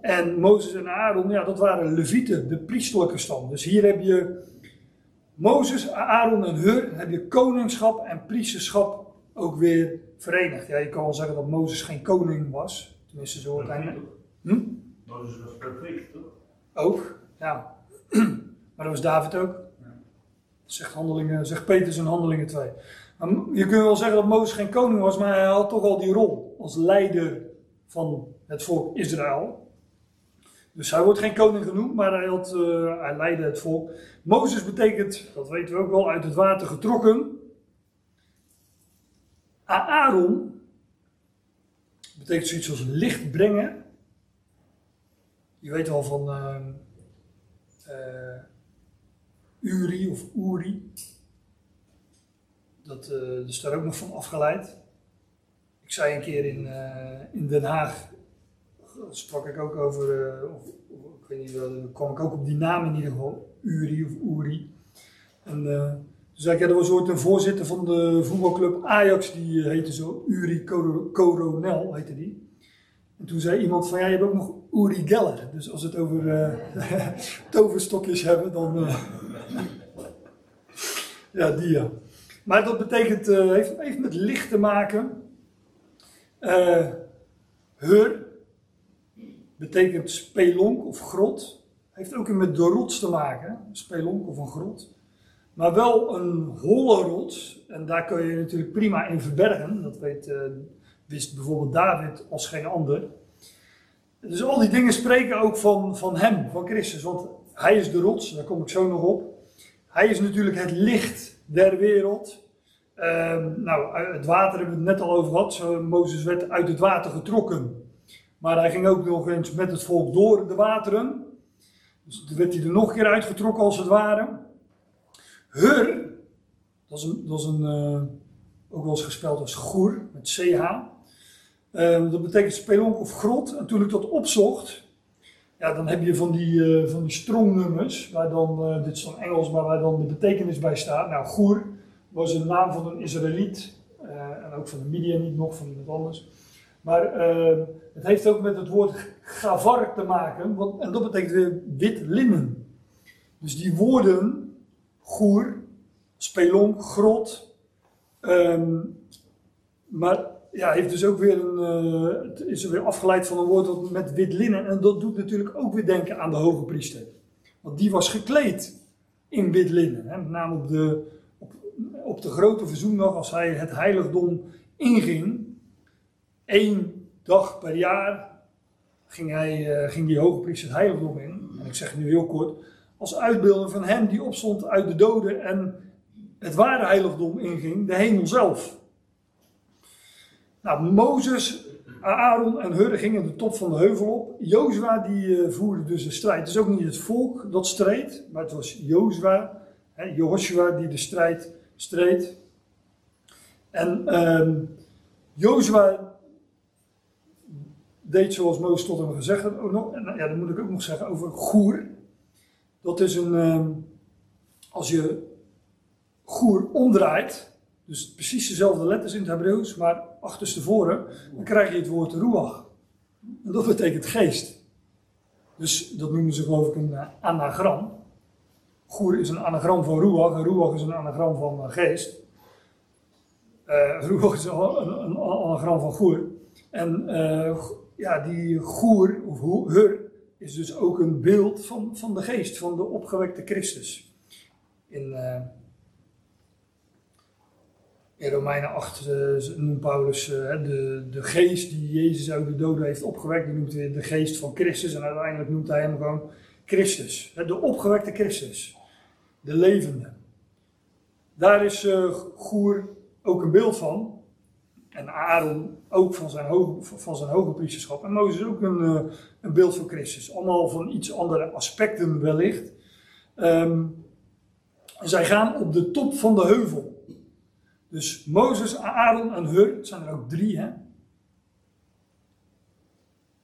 En Mozes en Aaron, ja, dat waren levieten, de priesterlijke stam. Dus hier heb je Mozes, Aaron en Hur, heb je koningschap en priesterschap ook weer verenigd. Ja, je kan wel zeggen dat Mozes geen koning was. Tenminste, zo wordt hij. Hm? Mozes was perfect, toch? Ook, ja. (clears throat) maar dat was David ook. Zegt, handelingen, zegt Petrus in Handelingen 2. Maar je kunt wel zeggen dat Mozes geen koning was, maar hij had toch al die rol als leider van het volk Israël. Dus hij wordt geen koning genoemd, maar hij, had, eh, hij leidde het volk. Mozes betekent, dat weten we ook wel, uit het water getrokken. Aaron betekent zoiets als licht brengen. Je weet wel van uh, uh, Uri of Uri. Dat is daar ook nog van afgeleid. Ik zei een keer in, in Den Haag, sprak ik ook over, of, ik weet niet wel, kwam ik ook op die naam in ieder geval, Uri of Uri. En toen zei ik, ja, er was ooit een voorzitter van de voetbalclub Ajax, die heette zo, Uri Coronel heette die. En toen zei iemand van, ja, je hebt ook nog Uri Geller. Dus als we het over uh, (laughs) toverstokjes hebben, dan... Uh, (laughs) ja, die ja. Maar dat betekent, uh, heeft, heeft met licht te maken. heur betekent spelonk of grot. Heeft ook met de rots te maken, spelonk of een grot. Maar wel een holle rots. En daar kun je natuurlijk prima in verbergen. Dat weet wist bijvoorbeeld David als geen ander. Dus al die dingen spreken ook van, van hem, van Christus. Want hij is de rots, daar kom ik zo nog op. Hij is natuurlijk het licht der wereld. Um, nou, het water hebben we het net al over gehad. Mozes werd uit het water getrokken. Maar hij ging ook nog eens met het volk door de wateren. Dus toen werd hij er nog een keer uitgetrokken als het ware. Hur, dat is een, dat is een uh, ook wel eens gespeld als goer, met CH. Uh, dat betekent spelonk of grot. En toen ik dat opzocht, ja, dan heb je van die, uh, van die strongnummers, waar dan, uh, dit is dan Engels, maar waar dan de betekenis bij staat. Nou, Goer was een naam van een Israëliet, en ook van de media niet nog, van iemand anders. Maar ehm, het heeft ook met het woord gavar te maken, want, en dat betekent wit linnen. Dus die woorden, goer, spelonk, grot, um, maar ja, heeft dus ook weer een, uh, het is er weer afgeleid van een woord met wit linnen. En dat doet natuurlijk ook weer denken aan de hoge priester. Want die was gekleed in wit linnen. Hè, met name op de, op, de grote verzoendag, als hij het heiligdom inging. één dag per jaar ging, hij, uh, ging die hoge priester het heiligdom in. En ik zeg het nu heel kort. Als uitbeelding van hem die opstond uit de doden en het ware heiligdom inging, de hemel zelf. Nou, Mozes, Aaron en Hur gingen de top van de heuvel op. Jozua die uh, voerde dus de strijd. Het is ook niet het volk dat streed, maar het was Jozua, Joshua die de strijd streed. En um, Jozua deed zoals Mozes tot hem gezegd had. Oh, ja, dat moet ik ook nog zeggen over Goer. Dat is een, um, als je Goer omdraait, dus precies dezelfde letters in het Hebreeuws, maar achterstevoren, dan krijg je het woord ruach. En dat betekent geest. Dus dat noemen ze geloof ik een uh, anagram. Goer is een anagram van ruach en ruach is een anagram van uh, geest. Uh, ruach is een, anagram van goer. En ja, die goer, of hur, is dus ook een beeld van, van de geest, van de opgewekte Christus. In in Romeinen 8 uh, noemt Paulus uh, de, de geest die Jezus uit de doden heeft opgewekt, die noemt hij de geest van Christus. En uiteindelijk noemt hij hem gewoon Christus. De opgewekte Christus. De levende. Daar is uh, Goer ook een beeld van. En Aaron ook van zijn, hoge, van zijn hoge priesterschap. En Mozes ook een, een beeld van Christus. Allemaal van iets andere aspecten wellicht. Um, zij gaan op de top van de heuvel. Dus Mozes, Aaron en Hur, het zijn er ook drie, hè?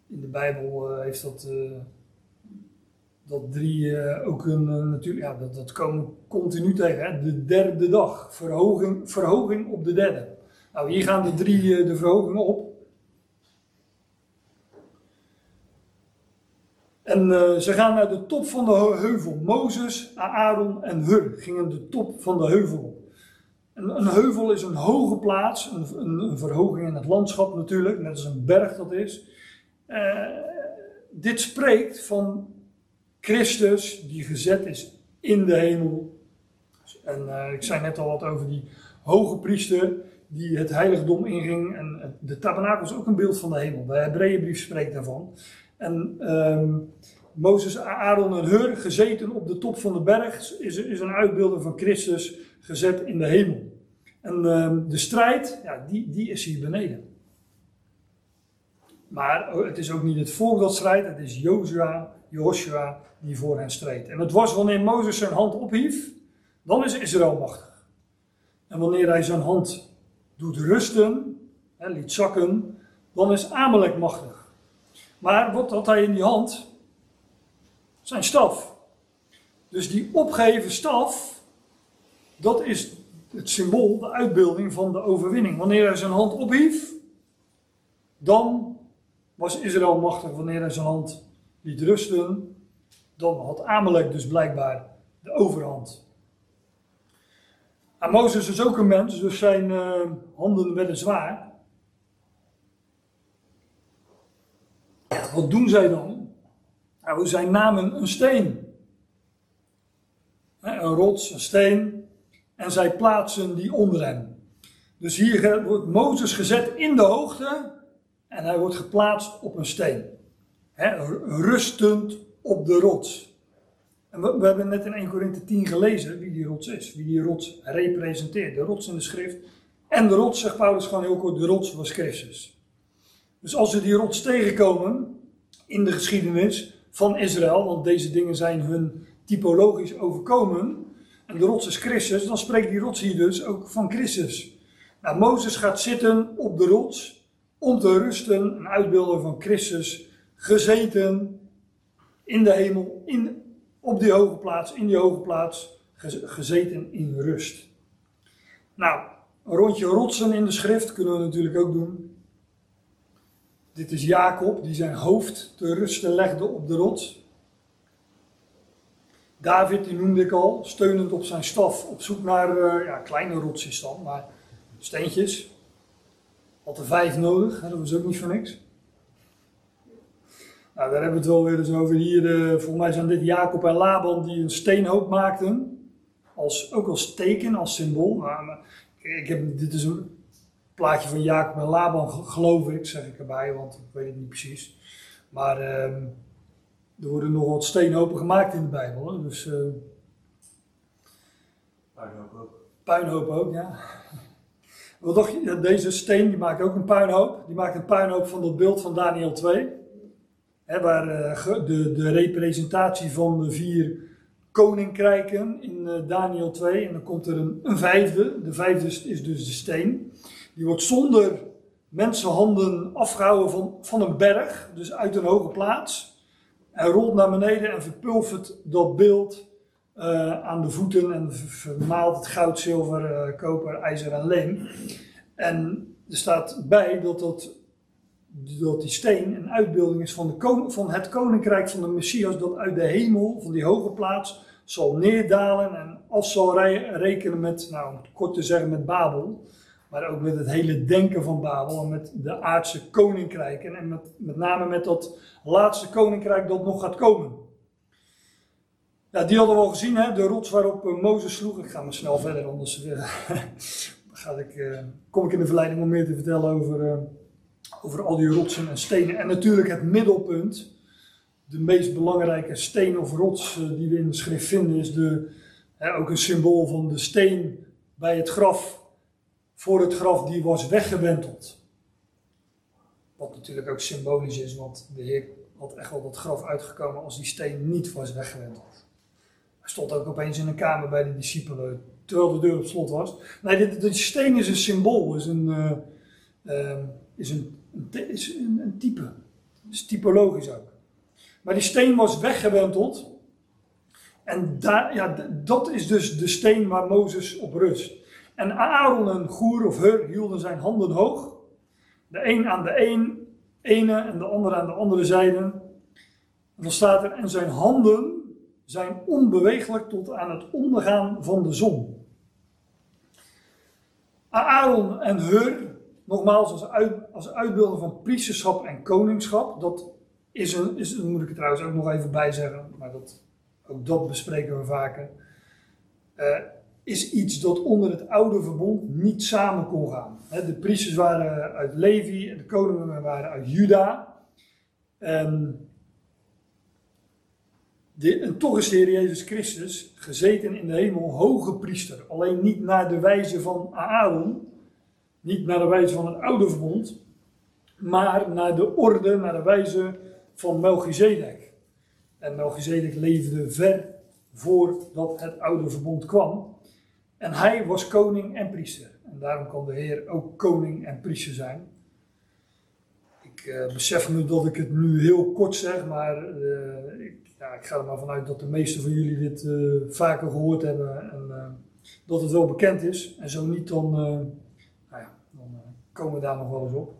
In de Bijbel uh, heeft dat, uh, dat drie uh, ook een natuurlijk, ja, dat, dat komen continu tegen, hè? De derde dag, verhoging, verhoging op de derde. Nou, hier gaan de drie de verhogingen op. En eh, ze gaan naar de top van de heu- heuvel. Mozes, Aaron en Hur gingen de top van de heuvel op. Een, heuvel is een hoge plaats, een, een, verhoging in het landschap natuurlijk, net als een berg dat is. Eh, dit spreekt van Christus die gezet is in de hemel. En eh, ik zei net al wat over die hoge priester die het heiligdom inging. En de tabernakel is ook een beeld van de hemel. De Hebreeënbrief spreekt daarvan. En ehm, Mozes, Aaron en Hur, gezeten op de top van de berg, is, is een uitbeelding van Christus gezet in de hemel. En ehm, de strijd, ja, die, die is hier beneden. Maar oh, het is ook niet het volk dat strijdt, het is Jozua, Joshua die voor hen streed. En het was wanneer Mozes zijn hand ophief, dan is Israël machtig. En wanneer hij zijn hand doet rusten, liet zakken, dan is Amalek machtig. Maar wat had hij in die hand? Zijn staf. Dus die opgeheven staf, dat is het symbool, de uitbeelding van de overwinning. Wanneer hij zijn hand ophief, dan was Israël machtig. Wanneer hij zijn hand liet rusten, dan had Amalek dus blijkbaar de overhand. En Mozes is ook een mens, dus zijn eh, handen werden zwaar. Wat doen zij dan? Nou, zij namen een steen. Een rots, een steen. En zij plaatsen die onder hem. Dus hier wordt Mozes gezet in de hoogte. En hij wordt geplaatst op een steen. Rustend op de rots. En we, we hebben net in 1 Korinthe 10 gelezen wie die rots is. Wie die rots representeert. De rots in de schrift. En de rots, zegt Paulus gewoon heel kort, de rots was Christus. Dus als we die rots tegenkomen in de geschiedenis van Israël, want deze dingen zijn hun typologisch overkomen, en de rots is Christus, dan spreekt die rots hier dus ook van Christus. Nou, Mozes gaat zitten op de rots om te rusten, een uitbeelding van Christus, gezeten in de hemel, in, op die hoge plaats, in die hoge plaats, gez- gezeten in rust. Nou, een rondje rotsen in de schrift kunnen we natuurlijk ook doen. Dit is Jacob, die zijn hoofd te rusten legde op de rots. David, die noemde ik al, steunend op zijn staf, op zoek naar eh, ja, kleine rotsjes dan, maar steentjes. Had er vijf nodig, hè, dat was ook niet voor niks. Nou, daar hebben we het wel weer eens over. Hier, eh, volgens mij zijn dit Jacob en Laban die een steenhoop maakten. Als, ook als teken, als symbool. Maar, maar, ik heb, dit is een plaatje van Jacob en Laban, ge- geloof ik, zeg ik erbij, want ik weet het niet precies. Maar ehm, er worden nog wat steenhopen gemaakt in de Bijbel. Hè? Dus eh, Puinhoop ook. puinhoop ook, ja. Wat dacht je? Deze steen die maakt ook een puinhoop. Die maakt een puinhoop van dat beeld van Daniel 2. Hè, waar eh, de, de representatie van de vier koninkrijken in eh, Daniel 2. En dan komt er een, een vijfde. De vijfde is dus de steen. Die wordt zonder mensenhanden afgehouden van, van een berg. Dus uit een hoge plaats. Hij rolt naar beneden en verpulvert dat beeld eh, aan de voeten en ver- vermaalt het goud, zilver, eh, koper, ijzer en leem. En er staat bij dat, dat, dat die steen een uitbeelding is van, de kon- van het koninkrijk van de Messias dat uit de hemel, van die hoge plaats, zal neerdalen en af zal re- rekenen met, nou om kort te zeggen, met Babel. Maar ook met het hele denken van Babel en met de aardse koninkrijken. En met, met name met dat laatste koninkrijk dat nog gaat komen. Ja, die hadden we al gezien, hè? de rots waarop eh, Mozes sloeg. Ik ga maar snel verder, anders eh, (laughs) ga ik, eh, kom ik in de verleiding om meer te vertellen over, over al die rotsen en stenen. En natuurlijk het middelpunt, de meest belangrijke steen of rots die we in de schrift vinden, is de, ook een symbool van de steen bij het graf, voor het graf, die was weggewenteld. Wat natuurlijk ook symbolisch is, want de Heer had echt wel dat graf uitgekomen als die steen niet was weggewenteld. Hij stond ook opeens in een kamer bij de discipelen, terwijl de deur op slot was. Nee, dit, dit steen is een symbool, is een, eh, is een, is een, een type. is typologisch ook. Maar die steen was weggewenteld. En ja, dat is dus de steen waar Mozes op rust. En Aaron en Goer of Hur hielden zijn handen hoog. De een aan de een, ene en de andere aan de andere zijde. En dan staat er, en zijn handen zijn onbeweeglijk tot aan het ondergaan van de zon. Aaron en Hur, nogmaals als, uit, als uitbeelden van priesterschap en koningschap, dat is een, is, moet ik er trouwens ook nog even bij zeggen, maar dat, ook dat bespreken we vaker, uh, is iets dat onder het oude verbond niet samen kon gaan. De priesters waren uit Levi en de koningen waren uit Juda. En, de, en toch is de Jezus Christus gezeten in de hemel hoge priester. Alleen niet naar de wijze van Aaron, niet naar de wijze van het oude verbond, maar naar de orde, naar de wijze van Melchizedek. En Melchizedek leefde ver voordat het oude verbond kwam. En hij was koning en priester. En daarom kan de Heer ook koning en priester zijn. Ik uh, besef nu dat ik het nu heel kort zeg, maar uh, ik, ja, ik, ga er maar vanuit dat de meesten van jullie dit uh, vaker gehoord hebben en dat het wel bekend is. En zo niet, dan, nou ja, dan komen we daar nog wel eens op.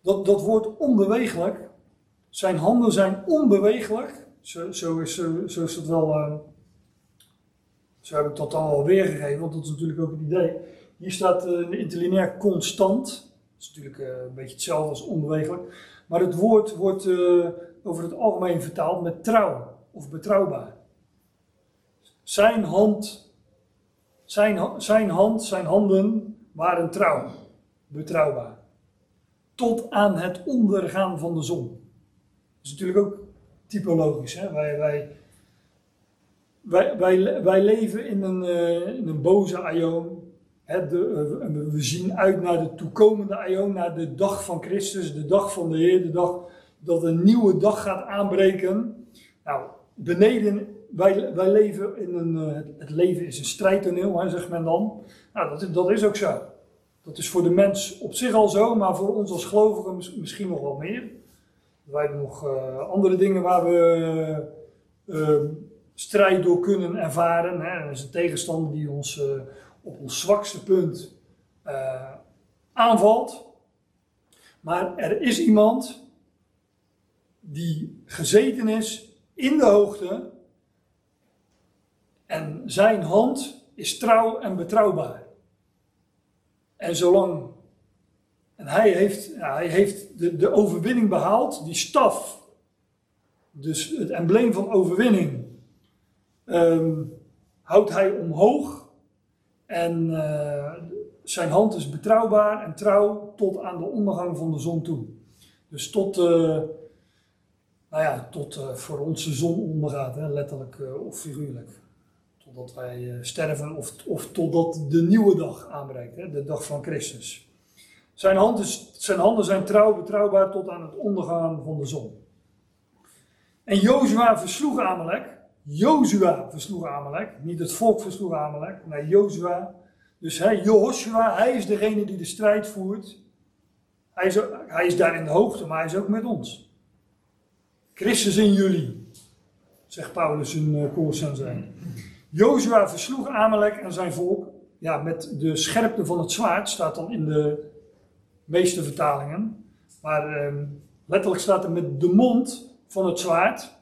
Dat, dat woord onbewegelijk, zijn handen zijn onbewegelijk, zo, zo, is, zo, zo is het wel zo heb ik dat dan al weergegeven, want dat is natuurlijk ook het idee. Hier staat uh, interlineair constant. Dat is natuurlijk uh, een beetje hetzelfde als onbewegelijk. Maar het woord wordt uh, over het algemeen vertaald met trouw of betrouwbaar. Zijn hand, zijn, zijn hand, zijn handen waren trouw, betrouwbaar. Tot aan het ondergaan van de zon. Dat is natuurlijk ook typologisch. Hè? Wij wij, wij, wij leven in een, uh, in een boze aion. de, uh, we zien uit naar de toekomende aion, naar de dag van Christus, de dag van de Heer, de dag dat een nieuwe dag gaat aanbreken. Nou, beneden, wij, wij leven in een, uh, het leven is een strijdtoneel, hè, zegt men dan. Nou, dat, dat is ook zo. Dat is voor de mens op zich al zo, maar voor ons als gelovigen misschien nog wel meer. Wij hebben nog andere dingen waar we strijd door kunnen ervaren. Hè. Dat is een tegenstander die ons uh, op ons zwakste punt uh, aanvalt. Maar er is iemand die gezeten is in de hoogte en zijn hand is trouw en betrouwbaar. En zolang en hij heeft, hij heeft de, de overwinning behaald, die staf, dus het embleem van overwinning, um, houdt hij omhoog. En uh, zijn hand is betrouwbaar en trouw tot aan de ondergang van de zon toe. Dus tot, uh, nou ja, tot uh, voor ons de zon ondergaat, hè, letterlijk of figuurlijk. Totdat wij sterven of, of totdat de nieuwe dag aanbreekt, hè, de dag van Christus. Zijn, hand is, zijn handen zijn trouw, betrouwbaar tot aan het ondergaan van de zon. En Jozua versloeg Amalek Jozua versloeg Amalek. Niet het volk versloeg Amalek, maar Jozua. Dus hij, Joshua, hij is degene die de strijd voert. Hij is, hij is daar in de hoogte, maar hij is ook met ons. Christus in jullie, zegt Paulus in uh, Colossense. Jozua versloeg Amalek en zijn volk. Ja, met de scherpte van het zwaard staat dan in de meeste vertalingen. Maar eh, letterlijk staat er met de mond van het zwaard.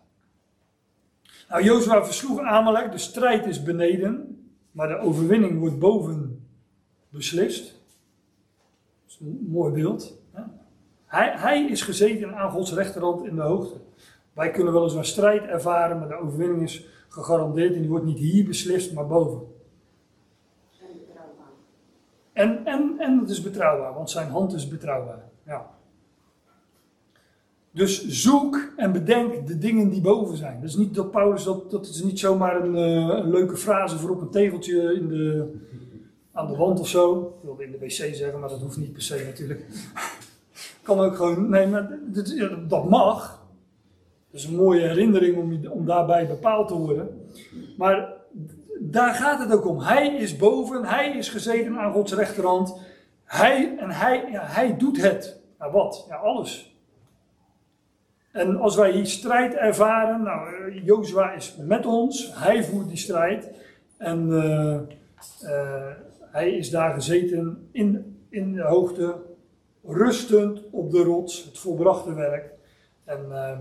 Nou, Jozua versloeg Amalek, de strijd is beneden, maar de overwinning wordt boven beslist. Dat is een mooi beeld. Hè? Hij, hij is gezeten aan Gods rechterhand in de hoogte. Wij kunnen wel eens een strijd ervaren, maar de overwinning is gegarandeerd en die wordt niet hier beslist, maar boven. En betrouwbaar. En, en, en het is betrouwbaar, want zijn hand is betrouwbaar. Ja. Dus zoek en bedenk de dingen die boven zijn. Dat is niet dat Paulus, dat, dat is niet zomaar een, uh, een leuke frase voor op een tegeltje in de, aan de wand of zo. Ik wilde in de wc zeggen, maar dat hoeft niet per se natuurlijk. (laughs) kan ook gewoon, nee, maar dat, mag. Dat is een mooie herinnering om, om daarbij bepaald te worden. Maar daar gaat het ook om. Hij is boven, hij is gezeten aan Gods rechterhand. Hij, en hij, ja, hij doet het. Nou wat? Ja, alles. En als wij hier strijd ervaren, nou, eh, Jozua is met ons, hij voert die strijd. En uh, uh, hij is daar gezeten in, in de hoogte, rustend op de rots, het volbrachte werk. En uh,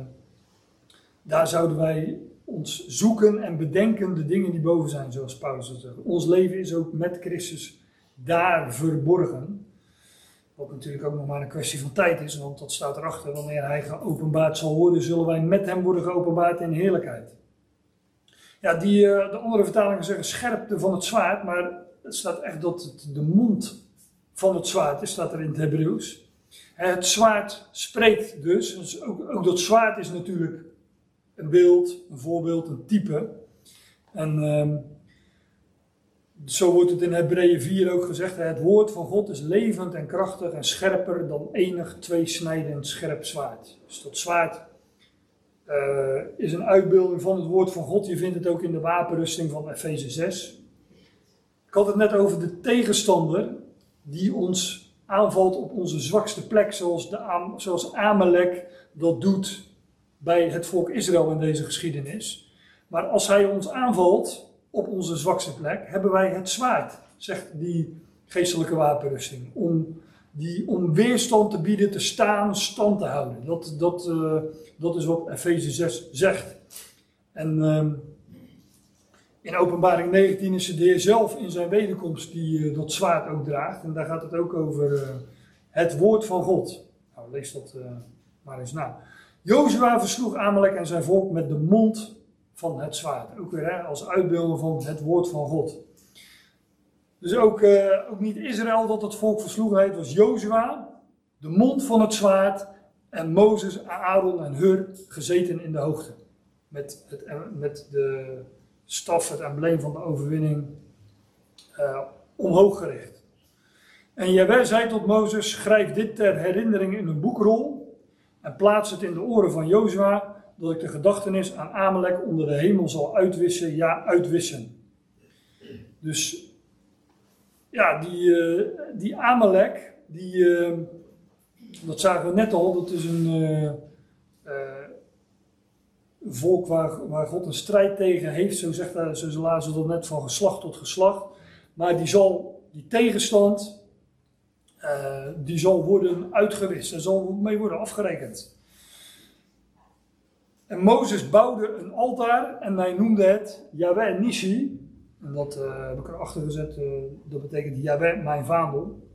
daar zouden wij ons zoeken en bedenken de dingen die boven zijn, zoals Paulus dat zegt. Ons leven is ook met Christus daar verborgen. Wat natuurlijk ook nog maar een kwestie van tijd is, want dat staat erachter. Wanneer hij geopenbaard zal worden, zullen wij met hem worden geopenbaard in heerlijkheid. Ja, die, eh, de andere vertalingen zeggen scherpte van het zwaard, maar het staat echt dat het de mond van het zwaard is, staat er in het Hebreeuws. Het zwaard spreekt dus. ook, ook, dat zwaard is natuurlijk een beeld, een voorbeeld, een type. En um, zo wordt het in Hebreeën 4 ook gezegd. Het woord van God is levend en krachtig en scherper dan enig tweesnijdend scherp zwaard. Dus dat zwaard uh, is een uitbeelding van het woord van God. Je vindt het ook in de wapenrusting van Efeze 6. Ik had het net over de tegenstander die ons aanvalt op onze zwakste plek, zoals, de, zoals Amalek dat doet bij het volk Israël in deze geschiedenis. Maar als hij ons aanvalt op onze zwakste plek, hebben wij het zwaard, zegt die geestelijke wapenrusting. Om, die, om weerstand te bieden, te staan, stand te houden. Dat, dat, uh, dat is wat Efeze 6 zegt. En uh, in openbaring 19 is de Heer zelf in zijn wederkomst die uh, dat zwaard ook draagt. En daar gaat het ook over uh, het woord van God. Nou, lees dat maar eens na. Jozua versloeg Amalek en zijn volk met de mond van het zwaard. Ook weer hè, als uitbeelding van het woord van God. Dus ook, ook niet Israël dat het volk versloeg, het was Jozua, de mond van het zwaard. En Mozes, Aaron en Hur gezeten in de hoogte. Met, het, met de staf, het embleem van de overwinning, uh, omhoog gericht. En Jawel zei tot Mozes, schrijf dit ter herinnering in een boekrol en plaats het in de oren van Jozua, dat ik de gedachtenis aan Amalek onder de hemel zal uitwissen, ja, uitwissen. Dus, ja, die, uh, die Amalek, die, uh, dat zagen we net al, dat is een volk waar, waar God een strijd tegen heeft, zo zegt hij, zo lazen dat net van geslacht tot geslacht. Maar die zal, die tegenstand, die zal worden uitgewist. Er zal mee worden afgerekend. En Mozes bouwde een altaar en hij noemde het Yahweh Nishi. En dat uh, heb ik erachter gezet, uh, dat betekent Yahweh mijn vaandel.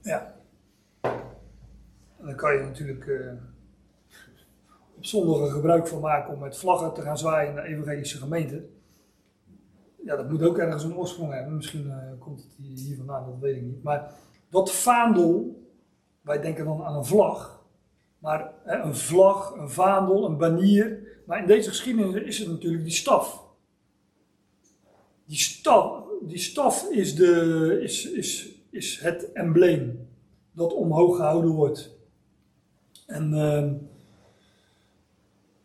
Ja. En dan kan je natuurlijk zondige gebruik van maken om met vlaggen te gaan zwaaien de evangelische gemeente. Ja, dat moet ook ergens een oorsprong hebben. Misschien uh, komt het hier vandaan, dat weet ik niet. Maar dat vaandel, wij denken dan aan een vlag. Maar een vlag, een vaandel, een banier. Maar in deze geschiedenis is het natuurlijk die staf. Die staf, die staf is, de, is, is, is het embleem dat omhoog gehouden wordt. En uh,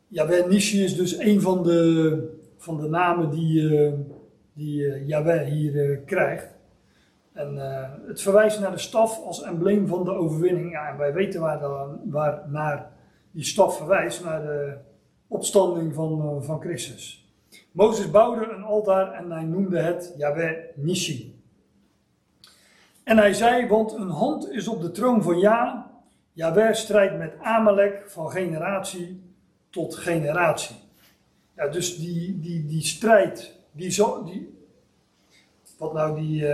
Yahweh Nishi is dus een van de, van de namen die, uh, die Yahweh hier uh, krijgt. En het verwijst naar de staf als embleem van de overwinning. Ja, en wij weten waar, dan, waar naar die staf verwijst, naar de opstanding van, van Christus. Mozes bouwde een altaar en hij noemde het Yahweh Nishi. En hij zei, want een hand is op de troon van Ja. Yahweh strijdt met Amalek van generatie tot generatie. Ja, dus die, die, die strijd, die zo, die, wat nou die,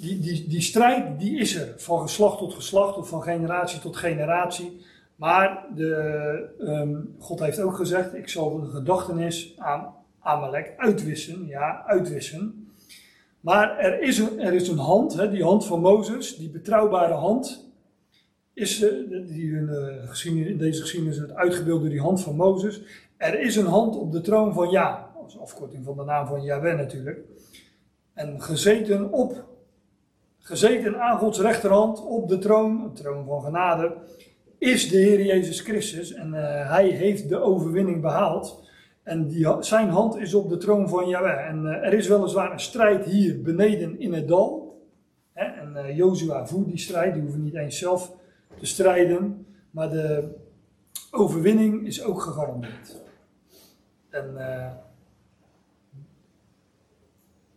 die, die, die strijd, die is er, van geslacht tot geslacht of van generatie tot generatie. Maar de, um, God heeft ook gezegd, ik zal de gedachtenis aan Amalek uitwissen, ja, uitwissen. Maar er is een, er is een hand, hè, die hand van Mozes, die betrouwbare hand, is die in, uh, in deze geschiedenis het uitgebeeld door die hand van Mozes. Er is een hand op de troon van Ja, als afkorting van de naam van Yahweh natuurlijk. En gezeten op, gezeten aan Gods rechterhand op de troon, de troon van genade, is de Heer Jezus Christus. En uh, hij heeft de overwinning behaald. En die, zijn hand is op de troon van Yahweh. En er is weliswaar een strijd hier beneden in het dal. Hè? En Jozua voert die strijd, die hoeven niet eens zelf te strijden, maar de overwinning is ook gegarandeerd. En uh,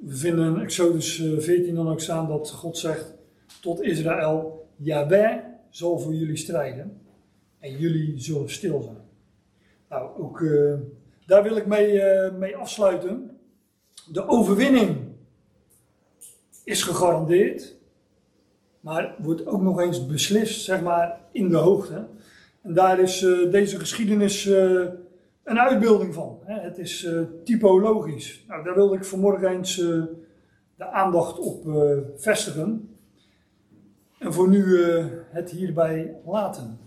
we vinden in Exodus 14 dan ook staan dat God zegt tot Israël, Yahweh zal voor jullie strijden en jullie zullen stil zijn. Nou, ook eh, daar wil ik mee, eh, mee afsluiten. De overwinning is gegarandeerd, maar wordt ook nog eens beslist, zeg maar, in de hoogte. En daar is eh, deze geschiedenis eh, een uitbeelding van. Het is eh, typologisch. Nou, daar wilde ik vanmorgen eens eh, de aandacht op eh, vestigen. En voor nu het hierbij laten.